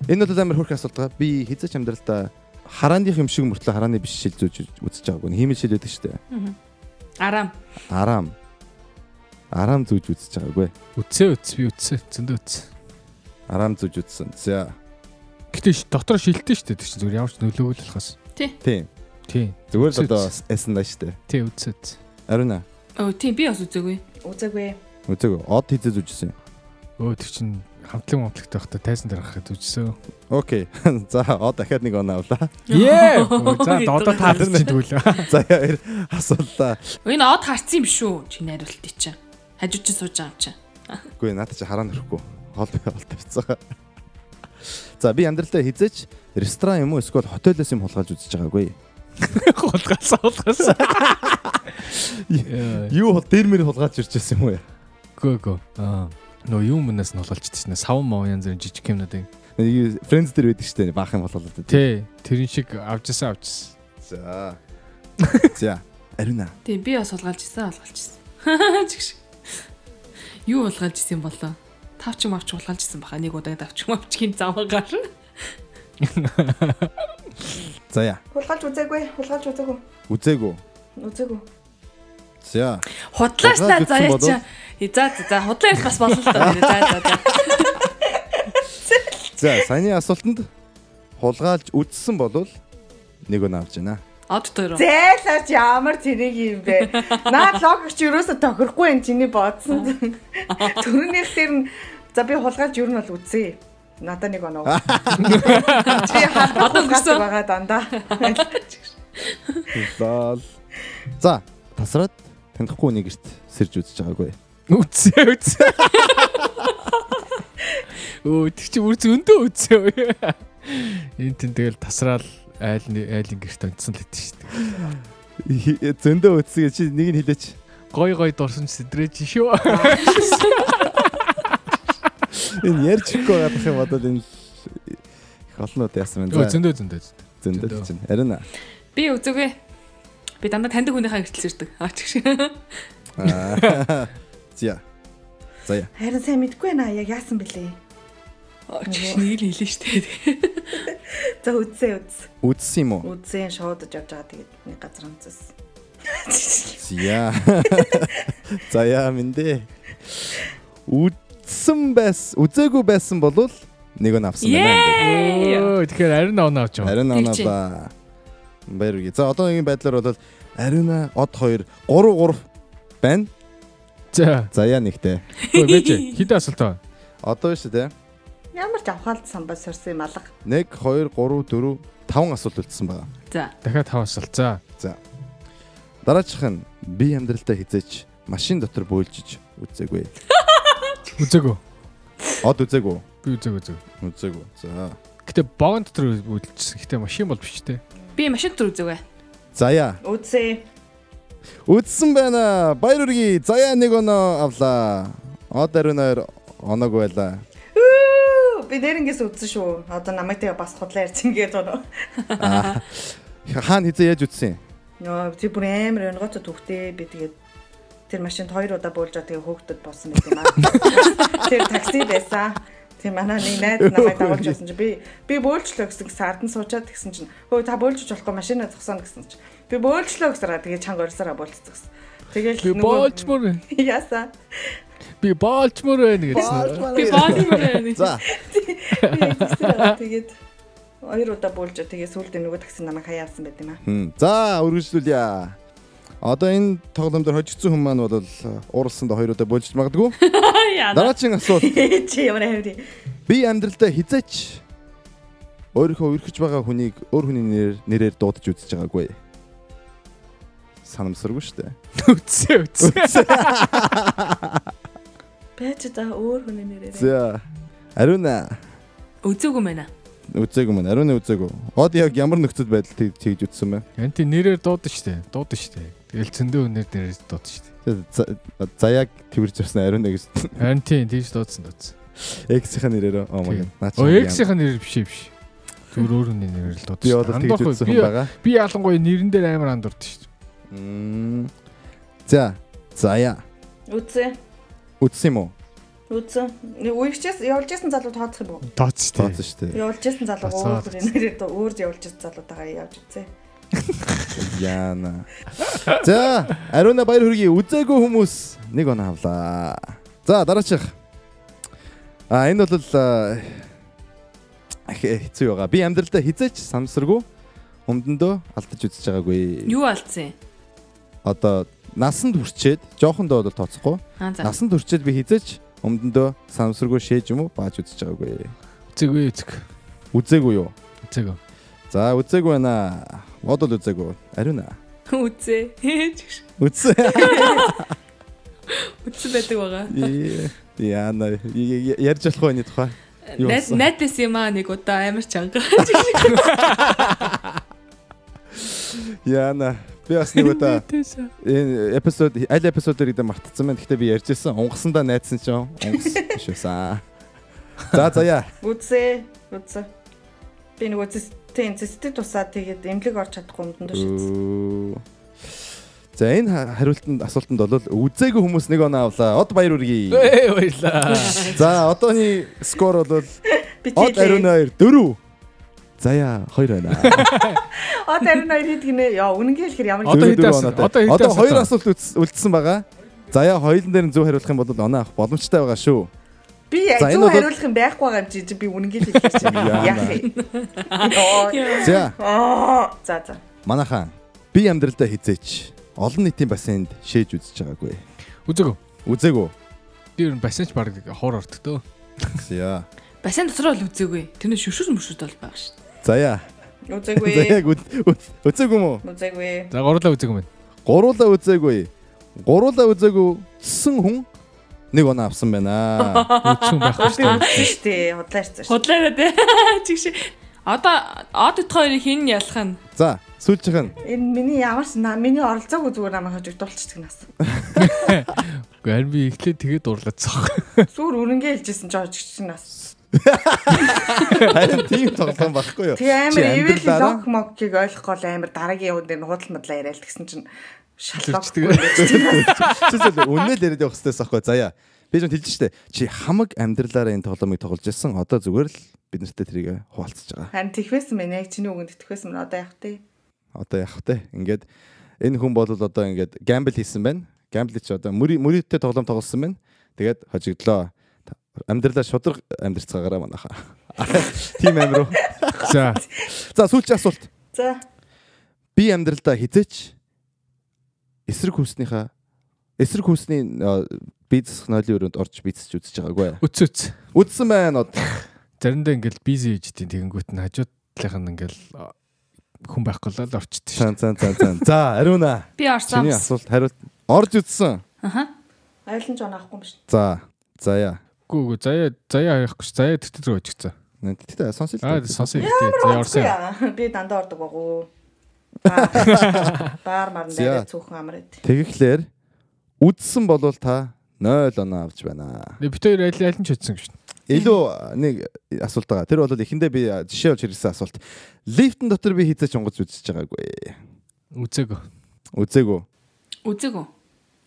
Энэ бол амар хөрх асуулт байгаа. Би хизээч амьдралдаа харааных юм шиг мөртлөө харааны биш шил зүүж үзэж байгаагүй. Хиймэл шил байдаг шүү дээ. Арам. Араам. Араам зүүж үзэж байгаагүй. Үтсээ үтс би үтсээ. Зөндөө үтс. Араам зүүж үзсэн. За. Гэтэ ш- дотор шилтэн шүү дээ. Тэр чинь зүгээр ямар ч нөлөөгүй л болохоос. Тийм. Тийм. Зүгээр л одоо үзээ. эсэн даа шүү дээ. Тий үтсээ үтс. Арина. Оо, тийм би бас үзээгүй. Үзээгүй. Үзээг од хизээ зүүжсэн. Өө тэр чинь хамтлаг момтлагтай байхдаа тайзан дээр гарахад үжсэн. Окей. <laughs> За од дахиад нэг оноо авлаа. Ее. <laughs> За одоо таарч чинь тэгвэл. <laughs> За яар асуулаа. Энэ од харцсан юм шүү. Чиний хариултыг чинь. Хажууд чинь сууж байгаа юм чинь. Үгүй надад чи хараа нөрөхгүй. Хоол хоол тавьцгаа. За би амьдралдаа хизээч ресторан юм уу эсвэл хотелээс юм хулгайлж үзэж байгаагүй. Хулгаас хулгаас. Юу хол дээр мэр хулгайлж ирчихсэн юм уу? Гөө гөө. Аа. Нөө юу мөнөөс нь хулгайлж идсэн. Савн мав янз бүрийн жижиг юмнууд. Фрэндс дээр байдаг штэ баахан хулгайлаад. Тий. Тэрэн шиг авчсан авчсан. За. За. Арина. Тийм би бас суулгаалж исэн, суулгаалж исэн. <laughs> Чигш. Юу суулгаалж исэн болоо? Тавч юм авч суулгаалж исэн баха. Нэг удаа тавч юм авч гин завгаар. <laughs> За яа. Хулгайлж үзээгүй. Хулгайлж үзээгүй. Үзээгүй. Үзээгүй. За. Худлааснаа Худлааж заяа чи. За за худлаа ярих бас болно л доо. За за за. За саяны асуултанд хулгайлж үзсэн болвол нэг өнө авч байна. Од тойроо. Зайлаач ямар тэрэг юм бэ? Наад логик чи юусоо тохирохгүй энэ чиний бодсон. <laughs> Төрөнийх дээр нь за би хулгайлж юу нь бол үзье. Надаа нэг оноо. <laughs> Чи хулгайлж өнгөрсөн. байгаа дандаа. Лол. За тасраад танихгүй нэг гэрт сэрж үзэж байгаагүй. Үтсээ үтсээ. Өө тэр чи үр зөндөө үтсээ. Энд тэн тэгэл тасраал айл айлын гэрт онцсон л хэвчээ шүү дээ. Зөндөө үтсгээ чи нэг нь хэлээч. Гой гой дурсамж сэдрэж шүү. <laughs> Энэ ярьчихгүй гадах юм бодоод энэ их олнууд яасан Өө байна. зөндөө зөндөө. Зөндөө зөндөө. чинь. Харин аа. Би үзэгүй. Би дандаа таньдаг хүнийхээ гэртэл ирдэг. Аа чиг шиг. За. За яа. Харин сайн мэдгүй байна. Яг яасан бэлээ. Аа шиг нэг л хэлэн штэ. За үдсээ үдс. Үдсэн юм уу? Үдсээ шуудаж явж байгаа тэгээд нэг газар онцсон. За. За яа мэндэ. Үдсэн байс, үзээгүй байсан болвол нэг нь авсан байна. Тэгэхээр ариун оноо авч байгаа. Ариун оноо байна. ба. Баяргүй. За одоогийн байдлаар бол ариуна од 2 3 3 байна. За. За яа нэгтэй. Өө бэж хідэ асуулт байна. Одоо шүү дээ. Ямар ч авхаалт самбаа сорсон юм алга. 1 2 3 4 5 асуулт үлдсэн байгаа. За. Дахиад тав асуулт. За. Дараачих нь би амьдралдаа хизээч машин дотор бөөлжиж үзээгүй. Үзээгөө. Од үзээгүй. Би үзээг үзээг. Үзээгүй. За. Гэтэ богон дотор үйлчсэн. Гэтэ машин бол биш те. Би машин дотор үзэвэ. За яа. Үдсээ. Үдсэн байна. Баяр үргээ. Заяа нэг оноо авлаа. Од ариун хоёр оноогүй байлаа. Би нэрнгээс үдсэн шүү. Одоо намайг тэгээ бас худлаа ярьсан гээд байна. Аа. Хаана хизээ яаж үдсэн? Нөө чи бүр амар өнгөцөд төгтөө би тэгээд тэр машинд хоёр удаа буулж байгаа тэгээ хөөгдөд болсон байт юм аа. <laughs> Тэр такси байсан. Тэр манай нэг найз намайг <laughs> дагуулж байсан чи би би бөөлжлөө гэсэн гэсэн ардан суучаад тэгсэн чинь хөө та бөөлжж болохгүй машина зогсооно гэсэн чи би бөөлжлөө гэсээр тэгээ чанга орсороо бөөлцсөн гэсэн. Тэгэл Би боолчмор байна. <laughs> яасан. Би боолчмор байна гэсэн. Би боолмор. За. Тэгээд хоёр удаа буулж тэгээ сүүлдээ нөгөө такси намайг хаяасан байт юм аа. За үргэлжлүүлье. Одоо энэ тоглоом дээр хожигдсон хүн маань бол ууралсанд хоёр удаа болж магадгүй. <laughs> Дараагийн асуулт. <laughs> Чи ямар хайр. Би амьдралдаа хизээч өөрийнхөө өрхөж байгаа хүнийг өөр хүний нэр нэрээр дуудаж үзэж байгаагүй. Санамсаргүй шүү дээ. <laughs> Үтсээ үтсээ. Бэж та өөр хүний нэрээр. За. Ариуна Үзээгүй мэнэ. үзээгүй мэн. Ариуна үзээгүй. Од яг ямар нөхцөл байдал тэг- тэгж үзсэн бэ? Анти нэрээр дуудаж штэ. Дуудаж штэ. Тэгэл зөндөө өнөр нэрээр дуудаж штэ. За- Заяаг тэрж авсан ариуна гэж Харин тийм тийш дуудсан дуудсан. X-ийн нэрээр god. Наа чи Оо X-ийн нэр биш биш. Зүгээр өөр хүний нэрээр л дуудаж. Би одоо тэгж үзсэн хүн байгаа. Би ялангуяа нэрэн дээр амар андурд штэ. Мм. За. Заяа. Үдсээ. Үзсэн юм уу? Үдсэн. Үерчээс явж исэн залуу тооцох юм уу? Тооцсон шүү дээ. Явж исэн залуу өөр нэрээр өөр явж исэн залуутайгаа явж үзээ. Яна. За, Ариуна баяр хүргэе. Үзээгүй хүмүүс нэг оноо авлаа. За, дараачих. А энэ бол хэцүү байгаа. Би амьдралдаа хизээч самсаргүй өмдөндөө алдаж үзэж байгаагүй. Юу алдсан юм? Одоо насанд хүрчээд жоохондоо бол тооцохгүй. Насанд хүрчээд би хизээч өмдөндөө самсаргүй шээж юм уу бааж үзэж байгаагүй. Үзээгөө үзэг. Үзээгүй юу? Үзээгөө. За, үзээгүй байна. Модул үзээгүй. Ариуна. Үзээ. Үзсэн. Үзсэн байдаг байгаа. Ээ, Яна я- я- ярьж болох байны тухай. Найд найдас юм аа нэг удаа амар чанга. <laughs> Яна би бас нэг удаа <laughs> энэ эпизод аль эпизодэр гэдэг мартцсан байна. Гэхдээ би ярьж ирсэн. Унгасандаа найдсан ч унгас <laughs> биш байсан. За за яа. Үдсээ. Үдсээ. Би нөгөө цэстэн цэстэд тусаад тэгээд эмнэлэг орч чадахгүй юмд шийдсэн. Өө. За энэ ха- хариултанд асуултанд бол үзээгүй хүмүүс нэг оноо авлаа. Од баяр үргэе. Ээ баярлаа. За одооний скор бол <laughs> од ариун тийлээ. 2 4. За яа 2 байна. <laughs> Од ариун хоёр хэд гинэ? Яа үнэнгээ хэлэхэр ямар Одоо оноотой. Одоо хэдэн Одоо асуулт хоёр байна? асуулт үлдс- үлдсэн байгаа. За яа хоёулын дээр нь зөв хариулах юм бол оноо авах боломжтой байгаа шүү. Би За, энэ зөв хариулах юм байхгүй байгаа юм чи би үнэнгээ хэлэхэр чи Яана. яах юм. За. За за. Манайхан би амьдралдаа хизээч олон нийтийн бассейнд шээж үзэж байгаагүй. Үзээгөө. Үзээгүй. Би ер нь бассейн баг хоор ортдөө. За. Бассейн дотор бол үзээгүй. Тэрнээ шүшүүс мөшүүд бол байгаа шүү. За яа. За Үзээгүй. яг үз- үз- үзээгүй мүү? Үзээгүй. За гурлаа үзээг юм байна. Гуруулаа үзээгүй. Гуруулаа үзээгүй тссэн хүн нэг оноо авсан байна. Үзсэн байх Би шүү дээ. үзсэн шүү дээ. Худлаа ирсэн шүү. Худлаараа тий. Чиг шиг. Одоо од ит хоёрыг хин ялах нь. За, сүүлчийнх нь Энэ миний ямар ч на миний оролцоогүй зүгээр намайг хожигдуулчихдаг нас. Гэхдээ харин би эхлээд тэгээд дурлацсан. Зүгээр өрөнгөө хэлжсэн ч хожигдчих нас. харин тийм тоглоом байхгүй юу? Тэгээ амар ивэл лог мокгийг ойлгохгүй л амар дараагийн явд дээр худал мадлаа яриад гэсэн чинь шаллог. Чисэл үнэл яриад явах хэрэгтэйс аахгүй заяа. Би ч хэлж штэ. Чи хамаг амьдралаараа энэ тоглоомыг тоглож ирсэн. Одоо зүгээр л бид нартай тэрийг хуваалцаж байгаа. Харин тэгвэсэн мэн яг чиний үгэнд итгэвэсэн мэн одоо яг тий. Одоо яах вэ? Ингээд энэ хүн бол одоо ингээд гамбл хийсэн байна. Гамбл чи одоо мөри мөрөдтэй тоглоом тоглосон байна. Тэгээд хожигдлоо. Амьдралаа шудраг амьдрцгаагаараа манайха. <laughs> Тим амир уу. За. За сүүлчийн асуулт. За. Би амьдралдаа хизээч эсрэг хүүснийхаа эсрэг хүүсний э, бизнес нойлын өрөөнд орж бизнесч үзэж байгаагүй. Үц үц. Үдсэн байна уу? Заримдаа ингээл бизи хийж тийм тэгэнгүүт нь хажууд талынх нь ингээл а, хүн байхгүй л орчдөг шүү. Цан цан цан цан. За, ариуна. Би орсон. Чиний асуулт хариулт орж үзсэн. Аха. Айлан жоо авахгүй юм биш. За. Заяа. Гүү гүү заяа заяа харахгүй ш. Заяа тэр рүү очигцсан. Тэгтээ сонсож Аа сонсоо ихтэй заяа орсон. Би дандаа ордог багуу. Баар <laughs> баар марн дээр цөөхөн амар эд. Тэгэхээр үдсэн болвол та 0 оноо авч байна. Би бит хоёр аль аль нь ч очсон гэж. Илүү нэг асуулт байгаа. Тэр бол эхэндээ би жишээ олж ирсэн асуулт. Лифтэн дотор би хийцээ чонгож үзэж байгаагүй. Үзээгөө. Үзээгүй. Үзээгөө.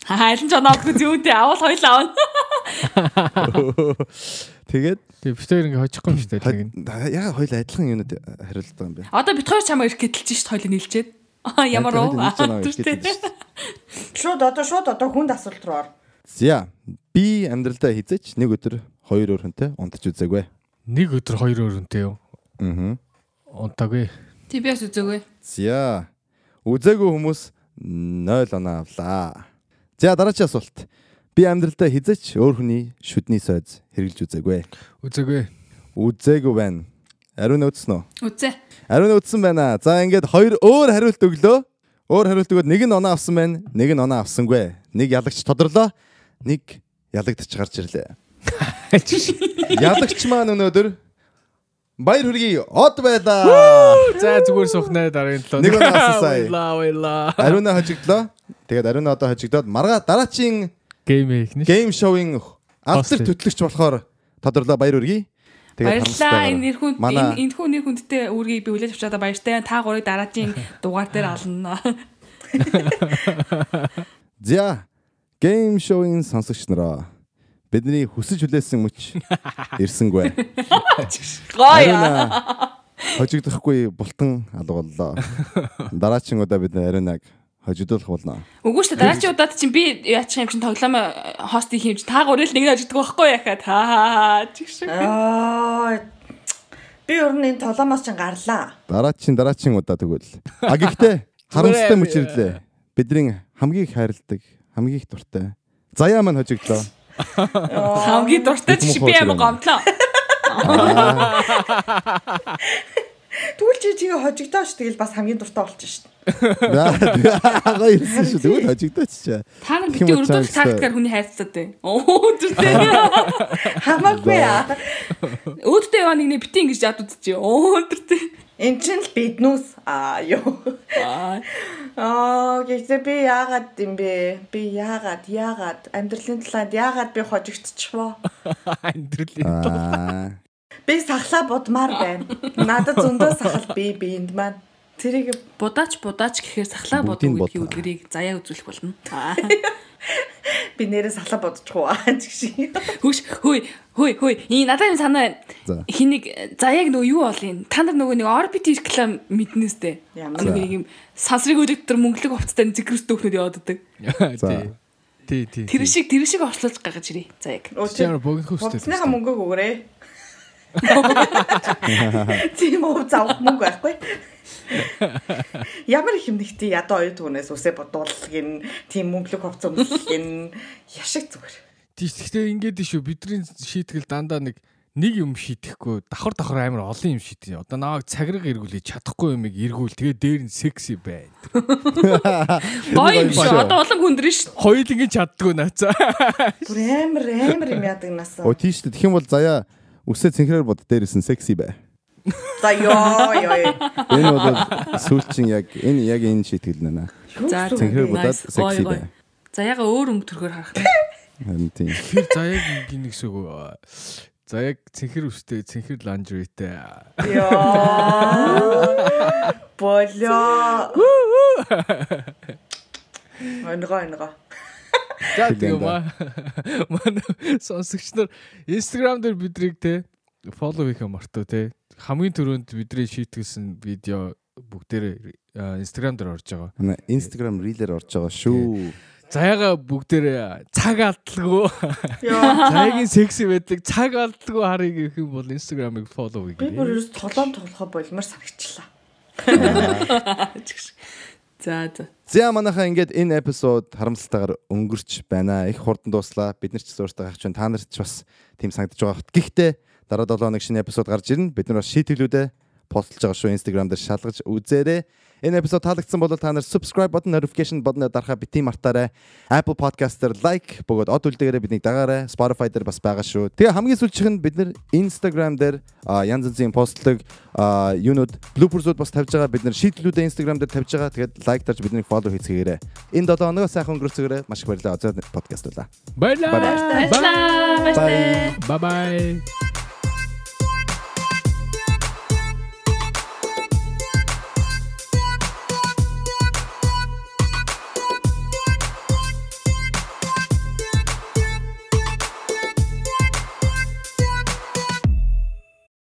Хайлан ч оноогүй зүйтэй авал хоёул аавна. <laughs> <laughs> Тэгээд Тэгээ бит хоёр ингээ хожихгүй юм шүү дээ. Нь. яга хоёул адилхан юунод хариулт байгаа юм бэ? Одоо бит хоёр чамаа ирэх гэдэлж шít хоёул нийлчээд. <laughs> Аа ямар уу? Хоёул. Шууд одоо шууд одоо хүнд асуулт руу ор. За би амьдралдаа хизээч нэг өдөр хоёр өөр хүнтэй унтаж үзээгүй. Нэг өдөр хоёр өрөнтэй юу? Аа. Унтаагүй. TBS үзээгүй. За үзээгүй хүмүүс 0 оноо авлаа. За дараагийн асуулт. Би амьдралдаа хизээч өөр хүний шүдний сойз хэрглэж үзээгүй. Үзээгүй. Үзээгүй байна. Ариун үзсэн үү? Үзээ. Ариун үзсэн байна. За ингээд хоёр өөр хариулт өглөө. Өөр хариулт өгөөд нэг нь оноо авсан байна. Нэг нь оноо авсангүй. Нэг ялагч тодорлоо. Нэг ялагдчих гарч ирлээ. <laughs> Ялагч маань өнөөдөр баяр хүргэе. Од байлаа. За зүгээр сухнаа дараагийн талаа. Нэг оноо авсан сая. <laughs> Ариуна хожигдлоо. Тэгээд ариуна одоо хожигдоод маргаа дараачийн Гейм хийх нь. гейм шоуын алдар төтлөгч болохоор тодорлоо баяр хүргэе. Баярлалаа. Энэ нэр хүн Манай- энэ энэ хүн нэр хүндтэй үргийг би хүлээж авчаад баяртай. Та гурыг дараагийн дугаар дээр ална. <laughs> За гейм шоуын сонсогч нараа бидний хүсэж хүлээсэн мөч ирсэнгүй. <laughs> Гоё. Хожигдохгүй бултан алгууллаа. Дараагийн удаа бид ариунаг хожигдуулах болно. Үгүй шүү дээ. Дараагийн удаад чинь би яачих юм чинь тоглоом хост хийх юм чинь та гурил нэг нь ажигддаг байхгүй яхаа та. Чигш. Аа. Би өөр нь энэ толомоос чинь гарлаа. Дараагийн дараагийн удаа тэгвэл. А гэхдээ <laughs> харамсалтай мөч ирлээ. Бидний хамгийн их хайрладаг, хамгийн их дуртай. Заяа маань хожигдлоо. Хамгийн дуртай Их чи муу би амар гомдлоо. <laughs> Тэгвэл чи чигээ хожигдоо ш тэгэл бас хамгийн дуртай болчих ш. Аа ирсэн шүү. Тэгвэл хожигдооч чаа. Та нар бити цааш тактикаар хүний хайрцаад бай. Оо зүртэй. Хамаагүй аа. Өөдтэй яваа нэг нэг бити ингэж яд үзчихээ. Оо зүртэй. Эн чинь л биднүүс аа юу. Аа. Гэхдээ би яагаад юм бэ? Би яагаад яагаад амьдралын талаад яагаад би хожигдчихвоо? <laughs> Амьдралын. Аа. Би сахлаа будмаар байна. Надад зөндөө сахал би биэнд маань. Тэрийг Будаач будаач гэхээр сахлаа бодов гэдгийг үлгэрийг заяа үзүүлэх болно. <laughs> Би нэрээ сахлаа бодчих уу аа гэж. Хөөш хөөе хөөе хөөе. Ий надад юм санаа За. байна. Хинийг заяаг нөгөө юу бол юм? Та нар нөгөө нэг орбит реклам мэднэстэй. Нөгөө нэг юм сансрыг өдөртөр мөнгөлөг хувцастай зэгрэс дөхнөд явааддаг. За. Тий, тий. Тэр шиг тэр шиг ослуулж гаргаж ирээ. Заяаг. Чамаар богино хөстэй. Хувцсныхаа мөнгөг өгөөрэй. <laughs> Тийм уу заавах мөнгө байхгүй. Ямар их юм нэгтэй ядуу оюу түүнээс үсээ бодуулах гин тийм мөнгөлөг хувцас өмсөх гин яшиг зүгээр. Тийш гэхдээ ингээд шүү бидний шийтгэл дандаа нэг нэг юм шийдэхгүй давхар давхар амар олон юм шийдэх. Одоо наваг цаграг эргүүлээ чадахгүй юмыг эргүүл тэгээ дээр нь секси байна. <laughs> Гоё юм шүү. Одоо улам хүндрэн шүү. Хоёул ингэ чаддгүй наацаа. Бүр амар амар юм яадаг нас. Оо тийш үү. Тэгэх юм бол заяа үсээ цэнхрээр бод дээрсэн секси бай. За ёо ёо. Энэ бол сүүлчин яг энэ яг энэ шийтгэл нэ. За будаад nice. секси бай. За яга өөр өнгө төрхөөр харах. Харин тийм. Тэр заяаг гин гэсэн үг. үү? Заяаг цэнхэр үстэй, цэнхэр ланжритэй. Ёо. Болоо. <laughs> Энэга энэга. За Тийм тийм маа. Манай сонсогч нар Instagram дээр бидрийг те фоллоу хийх мартаа те. Хамгийн түрүүнд бидний шийтгэлсэн видео бүгдээрээ Instagram дээр орж байгаа. Манай Instagram reel-ээр орж байгаа шүү. Заяага бүгдээрээ цаг алдалгүй. Ёо. Заяагийн секси байдлыг цаг алдалгүй харъя гэх юм бол Instagram-ыг фоллоу Би бүр хийгээрэй. ерөөс толон толгой болмоор санагчлаа. За за. За манайхаа ингээд энэ эпизод харамсалтайгаар өнгөрч байна. Их хурдан дууслаа. Бид нар ч өөртөө гахч байна. Та нарт ч бас тийм санагдаж байгаа хат. Гэхдээ дараа 7 хоног шинэ эпизод гарч ирнэ. Бид нар бас шийтгэлүүдээ постлж байгаа шүү. Instagram дээр шалгаж үзээрэй. Энэ эпизод таалагдсан бол та нар subscribe button, notification button-ыг дарахаа бити мартаарай. Apple Podcast дээр like бөгөөд од үлдээгээрээ биднийг дагаарай. Spotify дээр бас байгаа шүү. Тэгээ хамгийн сүүлчийнх нь бид нар Instagram дээр янз янзын постлог юунууд bloopers-ууд бас тавьж байгаа. Бид нар шийдлүүдээ Instagram дээр тавьж байгаа. Тэгээд like дарж биднийг follow хийцгээгээрэй. Энэ 7 хоногоо сайхан өнгөрцөөгээрэй. Маш их баярлалаа. Озоо подкаст болаа. Баярлалаа. Баярлалаа. Баярлалаа. Bye bye.